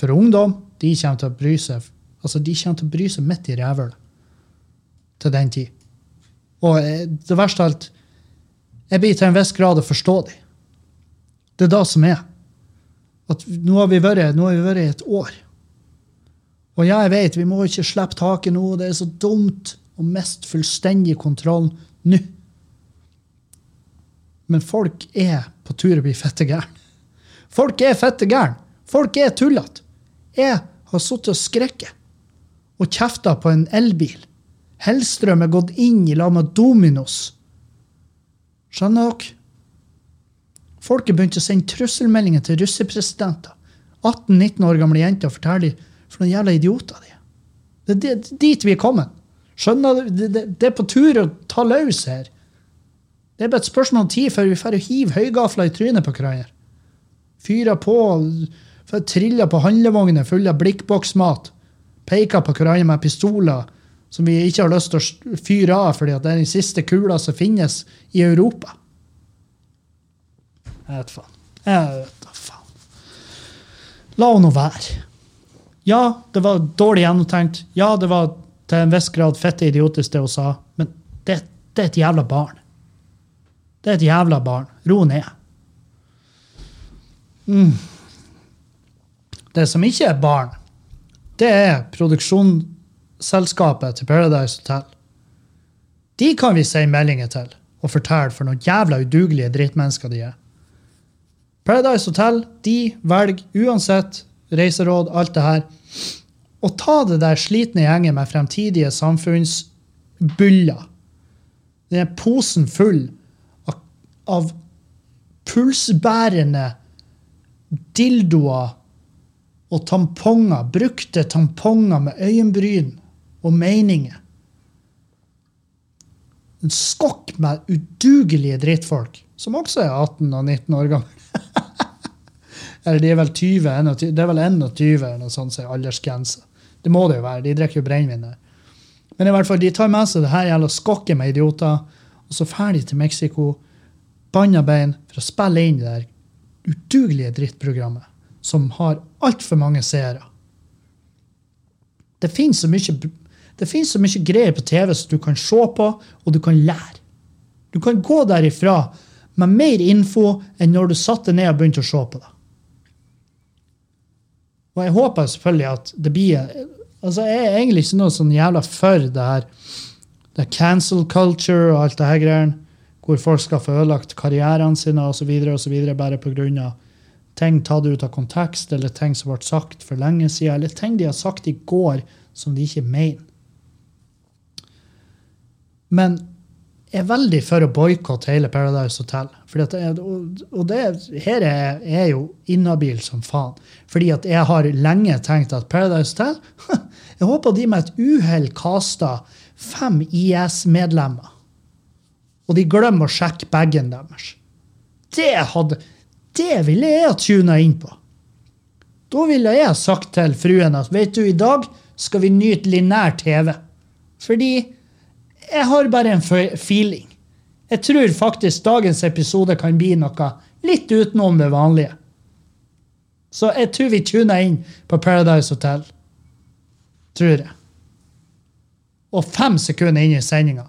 For ungdom de kommer til å bry seg altså de kommer til å bry seg midt i rævhølet til den tid. Og eh, det verste av alt Jeg blir til en viss grad å forstå dem. Det er det som er. At nå har vi vært, i et år. Og ja, jeg vet, vi må ikke slippe taket nå. Det er så dumt å miste fullstendig kontroll nå. Men folk er på tur å bli fette gærne. Folk er fette gærne. Folk er tullete. Jeg har sittet og skrekket og kjefta på en elbil. Hellstrøm er gått inn i lag med Dominos. Skjønner dere? Folk har begynt å sende trusselmeldinger til russepresidenter. 18-19 år gamle jenter forteller for noen jævla idioter de. Det er dit vi er kommet. Skjønner du? Det, det, det er på tur å ta løs her. Det er bare et spørsmål om tid før vi får hive høygafler i trynet på hverandre. Fyrer på, triller på handlevogner fulle av blikkboksmat. Peker på hverandre med pistoler som vi ikke har lyst til å fyre av fordi det er den siste kula som finnes i Europa. Jeg vet faen. Jeg vet faen. La henne være. Ja, det var dårlig gjennomtenkt. Ja, det var til en viss grad fitte idiotisk, det hun sa. Men det, det er et jævla barn. Det er et jævla barn. Ro ned. Mm. Det som ikke er barn, det er produksjonsselskapet til Paradise Hotel. De kan vi sende meldinger til og fortelle for noen jævla udugelige drittmennesker de er. Paradise Hotel de velger uansett reiseråd, alt det her, å ta det der slitne gjengen med fremtidige samfunnsbyller. Den posen full av, av pulsbærende dildoer og tamponger, brukte tamponger med øyenbryn og meninger. En skokk med udugelige drittfolk, som også er 18 og 19 år gamle. Eller de er vel 20, 21, det er vel 21 eller noe sånt som er aldersgrense. Det må det jo være, de drikker jo brennevin. Men i hvert fall, de tar med seg det her jævla skokket med idioter, og så drar de til Mexico, banna bein, for å spille inn det der udugelige drittprogrammet, som har altfor mange seere. Det finnes så mye det finnes så mye greier på TV som du kan se på, og du kan lære. Du kan gå derifra med mer info enn når du satte ned og begynte å se på det. Og jeg håper selvfølgelig at det blir altså Jeg er egentlig ikke noe sånn jævla for det her det er cancel culture og alt det her greiene, hvor folk skal få ødelagt karrierene sine osv. bare pga. ting tatt ut av kontekst, eller ting som ble sagt for lenge siden, eller ting de har sagt i går som de ikke mener. Men jeg er veldig for å boikotte hele Paradise Hotel. At og det, her er jeg jo inhabil som faen. Fordi at jeg har lenge tenkt at Paradise Hotel Jeg håper de med et uhell kasta fem IS-medlemmer. Og de glemmer å sjekke bagen deres. Det hadde Det ville jeg ha tuna inn på. Da ville jeg ha sagt til fruen at vet du, i dag skal vi nyte linær TV. Fordi jeg har bare en feeling. Jeg tror faktisk dagens episode kan bli noe litt utenom det vanlige. Så jeg tror vi tuner inn på Paradise Hotel. Tror jeg. Og fem sekunder inn i sendinga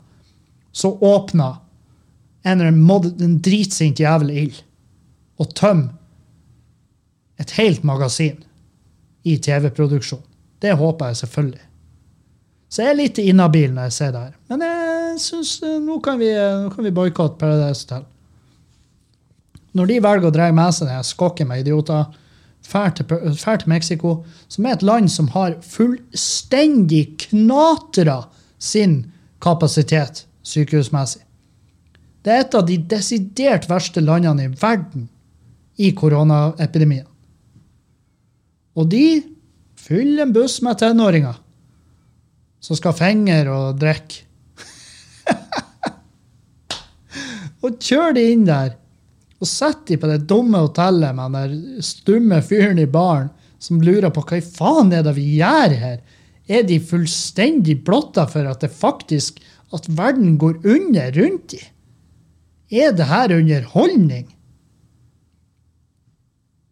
så åpna en, en dritsint jævel ild og tømmer et helt magasin i TV-produksjon. Det håper jeg selvfølgelig. Så jeg er litt inhabil når jeg ser det her. Men jeg syns nå kan vi, nå kan vi boikotte Paradise Hotel. Når de velger å dra med seg den skokken med idioter, drar til, drar til Mexico, som er et land som har fullstendig knatra sin kapasitet sykehusmessig. Det er et av de desidert verste landene i verden i koronaepidemien. Og de fyller en buss med tenåringer som skal fenger og drikke. og kjører de inn der og setter de på det dumme hotellet med den stumme fyren i baren som lurer på hva i faen er det vi gjør her? Er de fullstendig blotta for at det faktisk at verden går under rundt dem? Er det her underholdning?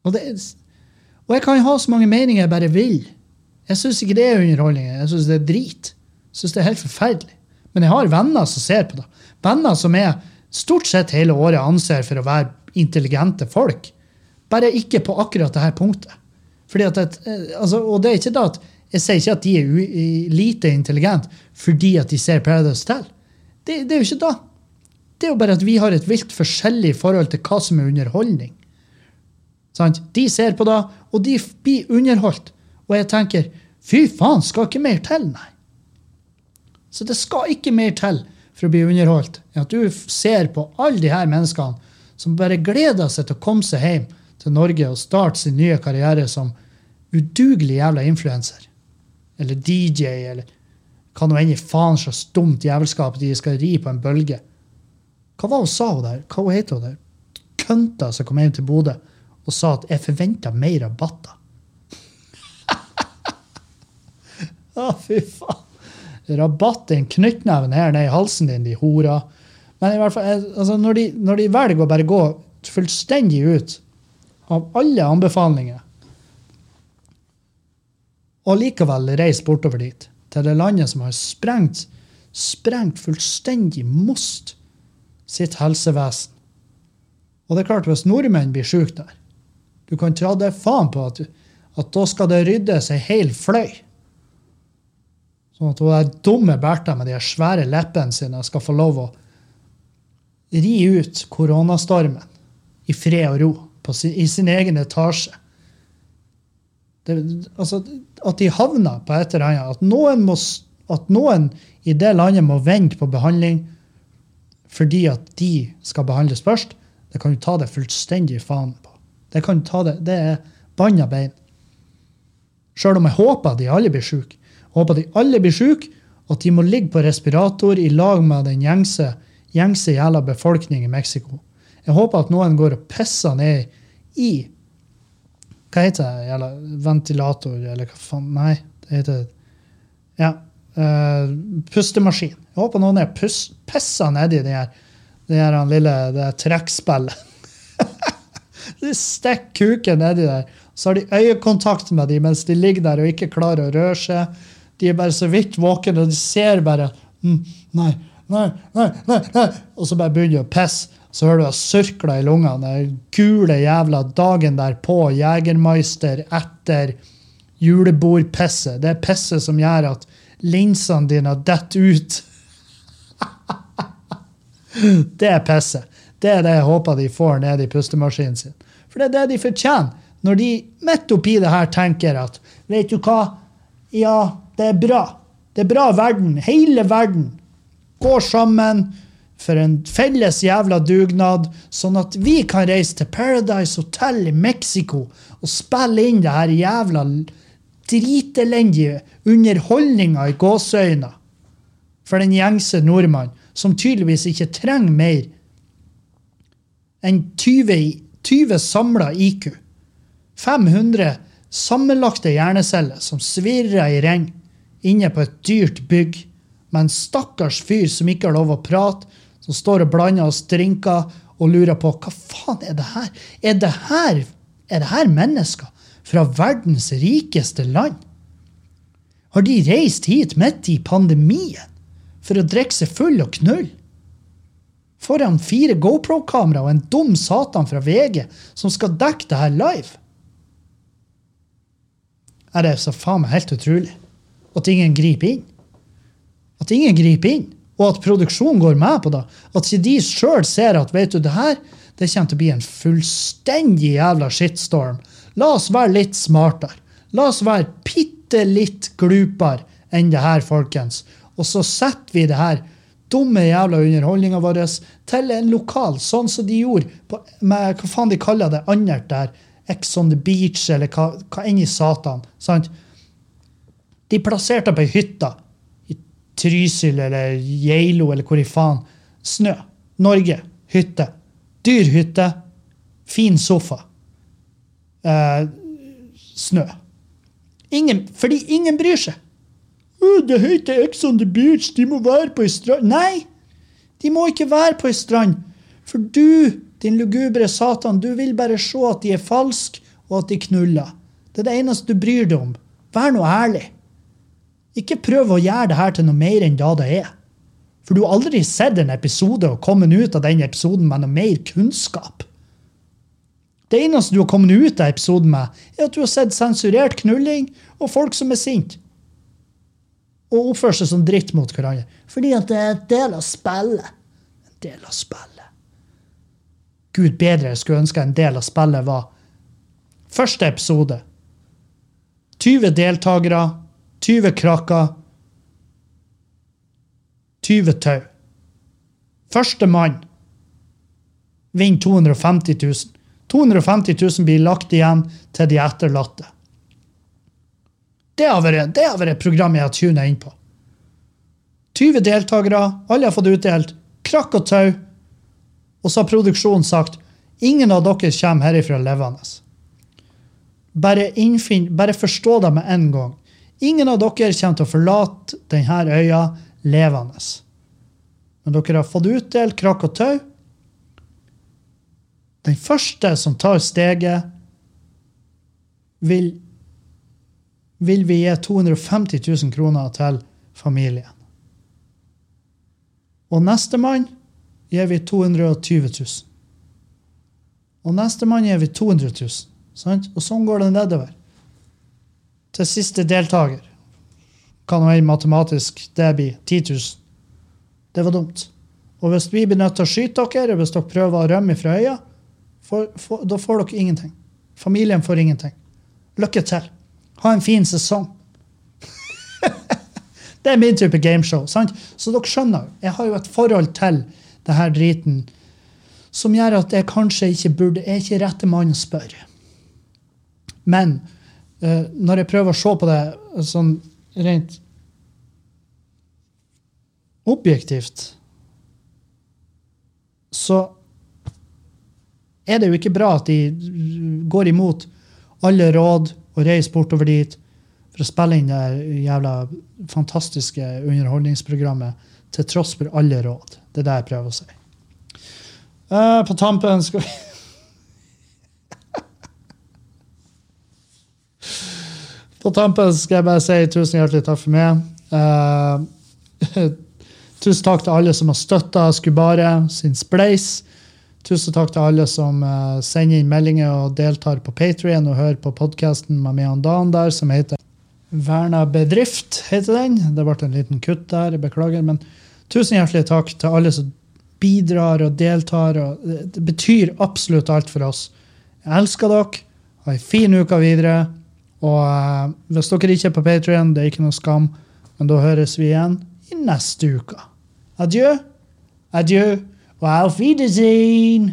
Og, det, og jeg kan ha så mange meninger jeg bare vil. Jeg syns ikke det er underholdning. Jeg syns det er drit. Jeg synes det er helt forferdelig. Men jeg har venner som ser på det. Venner som jeg stort sett hele året anser for å være intelligente folk. Bare ikke på akkurat dette punktet. Fordi at eh, altså, og det er ikke det at Jeg sier ikke at de er lite intelligente fordi at de ser Paradise Hotel. Det, det er jo ikke da. Det er jo bare at vi har et vilt forskjellig forhold til hva som er underholdning. Sant? De ser på det, og de blir underholdt. Og jeg tenker fy faen, skal ikke mer til, nei. Så det skal ikke mer til for å bli underholdt enn at du ser på alle de her menneskene som bare gleder seg til å komme seg hjem til Norge og starte sin nye karriere som udugelig jævla influenser. Eller DJ, eller hva nå enn i faen slags dumt jævelskap de skal ri på en bølge. Hva var hun sa hun der? Hva het hun der? Kønta som kom hjem til Bodø og sa at 'jeg forventa mer rabatter'. Å, fy faen. Rabatt din knyttneven her ned i halsen din, de hora. Men i hvert fall, altså, når, de, når de velger å bare gå fullstendig ut av alle anbefalinger, og likevel reise bortover dit, til det landet som har sprengt, sprengt fullstendig most sitt helsevesen. Og det er klart, hvis nordmenn blir syke der, du kan ta deg faen på at, at da skal det ryddes ei hel fløy. Sånn at hun er dumme Bertha med de svære leppene sine skal få lov å ri ut koronastormen i fred og ro sin, i sin egen etasje. Det, altså, at de havner på et eller annet. At noen, må, at noen i det landet må vente på behandling fordi at de skal behandles først, det kan du ta det fullstendig faen på. Det kan du ta det, det er banna bein. Sjøl om jeg håper at de alle blir syke. Håper at de alle blir syke, at de må ligge på respirator i lag med den gjengse, gjengse jævla befolkning i Mexico. Jeg håper at noen går og pisser ned i Hva heter det? Jævla ventilator, eller hva faen? Nei, det heter Ja. Uh, pustemaskin. Jeg håper noen er pus, pisser nedi det her, det her lille det trekkspillet. de stikker kuken nedi der. Så har de øyekontakt med dem mens de ligger der og ikke klarer å røre seg. De er bare så vidt våkne, og de ser bare mm, Nei, nei, nei, nei, nei. Og så bare begynner de å pisse. Så hører du det surkler i lungene. Gule jævla dagen derpå, Jegermeister etter julebordpisset. Det er pisset som gjør at linsene dine detter ut. Det er pisset. Det er det jeg håper de får ned i pustemaskinen sin. For det er det de fortjener. Når de midt oppi det her tenker at vet du hva, ja, det er bra. Det er bra verden. Hele verden går sammen for en felles jævla dugnad, sånn at vi kan reise til Paradise Hotel i Mexico og spille inn det her jævla dritelendige underholdninga i gåseøyne for den gjengse nordmann, som tydeligvis ikke trenger mer enn 20, i- 20 samla IQ. 500 sammenlagte hjerneceller som svirrer i ring inne på et dyrt bygg, med en stakkars fyr som ikke har lov å prate, som står og blander oss drinker og lurer på hva faen er det her? Er det her, er det her mennesker fra verdens rikeste land? Har de reist hit midt i pandemien for å drikke seg full og knulle? Foran fire GoPro-kamera og en dum satan fra VG som skal dekke det her live? Er det så faen meg helt utrolig at ingen griper inn? At ingen griper inn, og at produksjonen går med på det. At ikke de sjøl ser at vet du, det her det kommer til å bli en fullstendig jævla shitstorm. La oss være litt smartere. La oss være bitte litt glupere enn det her, folkens. Og så setter vi det her dumme jævla underholdninga vår til en lokal, sånn som de gjorde på, med hva faen de kaller det annet der. Ex on the beach, eller hva, hva enn i satan. sant? De plasserte på ei hytte i Trysil eller Geilo eller hvor i faen. Snø. Norge. Hytte. Dyr hytte. Fin sofa. Eh, snø. Ingen, fordi ingen bryr seg. «Å, Det heter Ex on the beach, de må være på ei strand. Nei! De må ikke være på ei strand. For du, din lugubre satan, du vil bare se at de er falske, og at de knuller. Det er det eneste du bryr deg om. Vær nå ærlig. Ikke prøv å gjøre det her til noe mer enn da det er. For du har aldri sett en episode og kommet ut av den episoden med noe mer kunnskap. Det eneste du har kommet ut av episoden med, er at du har sett sensurert knulling og folk som er sinte. Og oppfører seg som dritt mot hverandre. Fordi at det er en del av spillet. En del av spillet. Gud bedre jeg skulle ønske en del av spillet var første episode. 20 deltakere, 20 krakker, 20 tau. Førstemann vinner 250 000. 250 000 blir lagt igjen til de etterlatte. Det har vært, det har vært et program jeg har tunet inn på. 20 deltakere, alle har fått utdelt krakk og tau. Og så har produksjonen sagt ingen av dere kommer herifra levende. Bare, innfinn, bare forstå det med en gang. Ingen av dere kommer til å forlate denne øya levende. Men dere har fått utdelt krakk og tau. Den første som tar steget, vil, vil vi gi 250 000 kroner til familien. Og nestemann gir vi 220 000. Og nestemann gir vi 200 000. Sant? Og sånn går det nedover. Til siste deltaker. Kan være matematisk det blir 10 000. Det var dumt. Og hvis vi blir nødt til å skyte dere, hvis dere prøver å rømme fra øya, for, for, da får dere ingenting. Familien får ingenting. Lykke til. Ha en fin sesong. det er min type gameshow. sant? Så dere skjønner, jeg har jo et forhold til det her driten som gjør at jeg kanskje ikke burde Jeg er ikke rette mann å spørre. Men eh, når jeg prøver å se på det sånn rent objektivt, så er det jo ikke bra at de går imot alle råd og reiser bortover dit for å spille inn det jævla fantastiske underholdningsprogrammet til tross for alle råd. Det er det jeg prøver å si. Uh, på tampen skal vi På tampen skal jeg bare si tusen hjertelig takk for meg. Uh, tusen takk til alle som har støtta Skubare sin spleis. Tusen takk til alle som uh, sender inn meldinger og deltar på Patrion og hører på podkasten Dan der, som heter Verna bedrift, heter den. Det ble en liten kutt der, jeg beklager. Men tusen hjertelig takk til alle som bidrar og deltar. Og det, betyr absolutt alt for oss. Jeg elsker dere. Ha ei fin uke videre. Og uh, hvis dere ikke er på Patrion, det er ikke noe skam, men da høres vi igjen i neste uke. Adjø, adjø og auf Wiedersehen.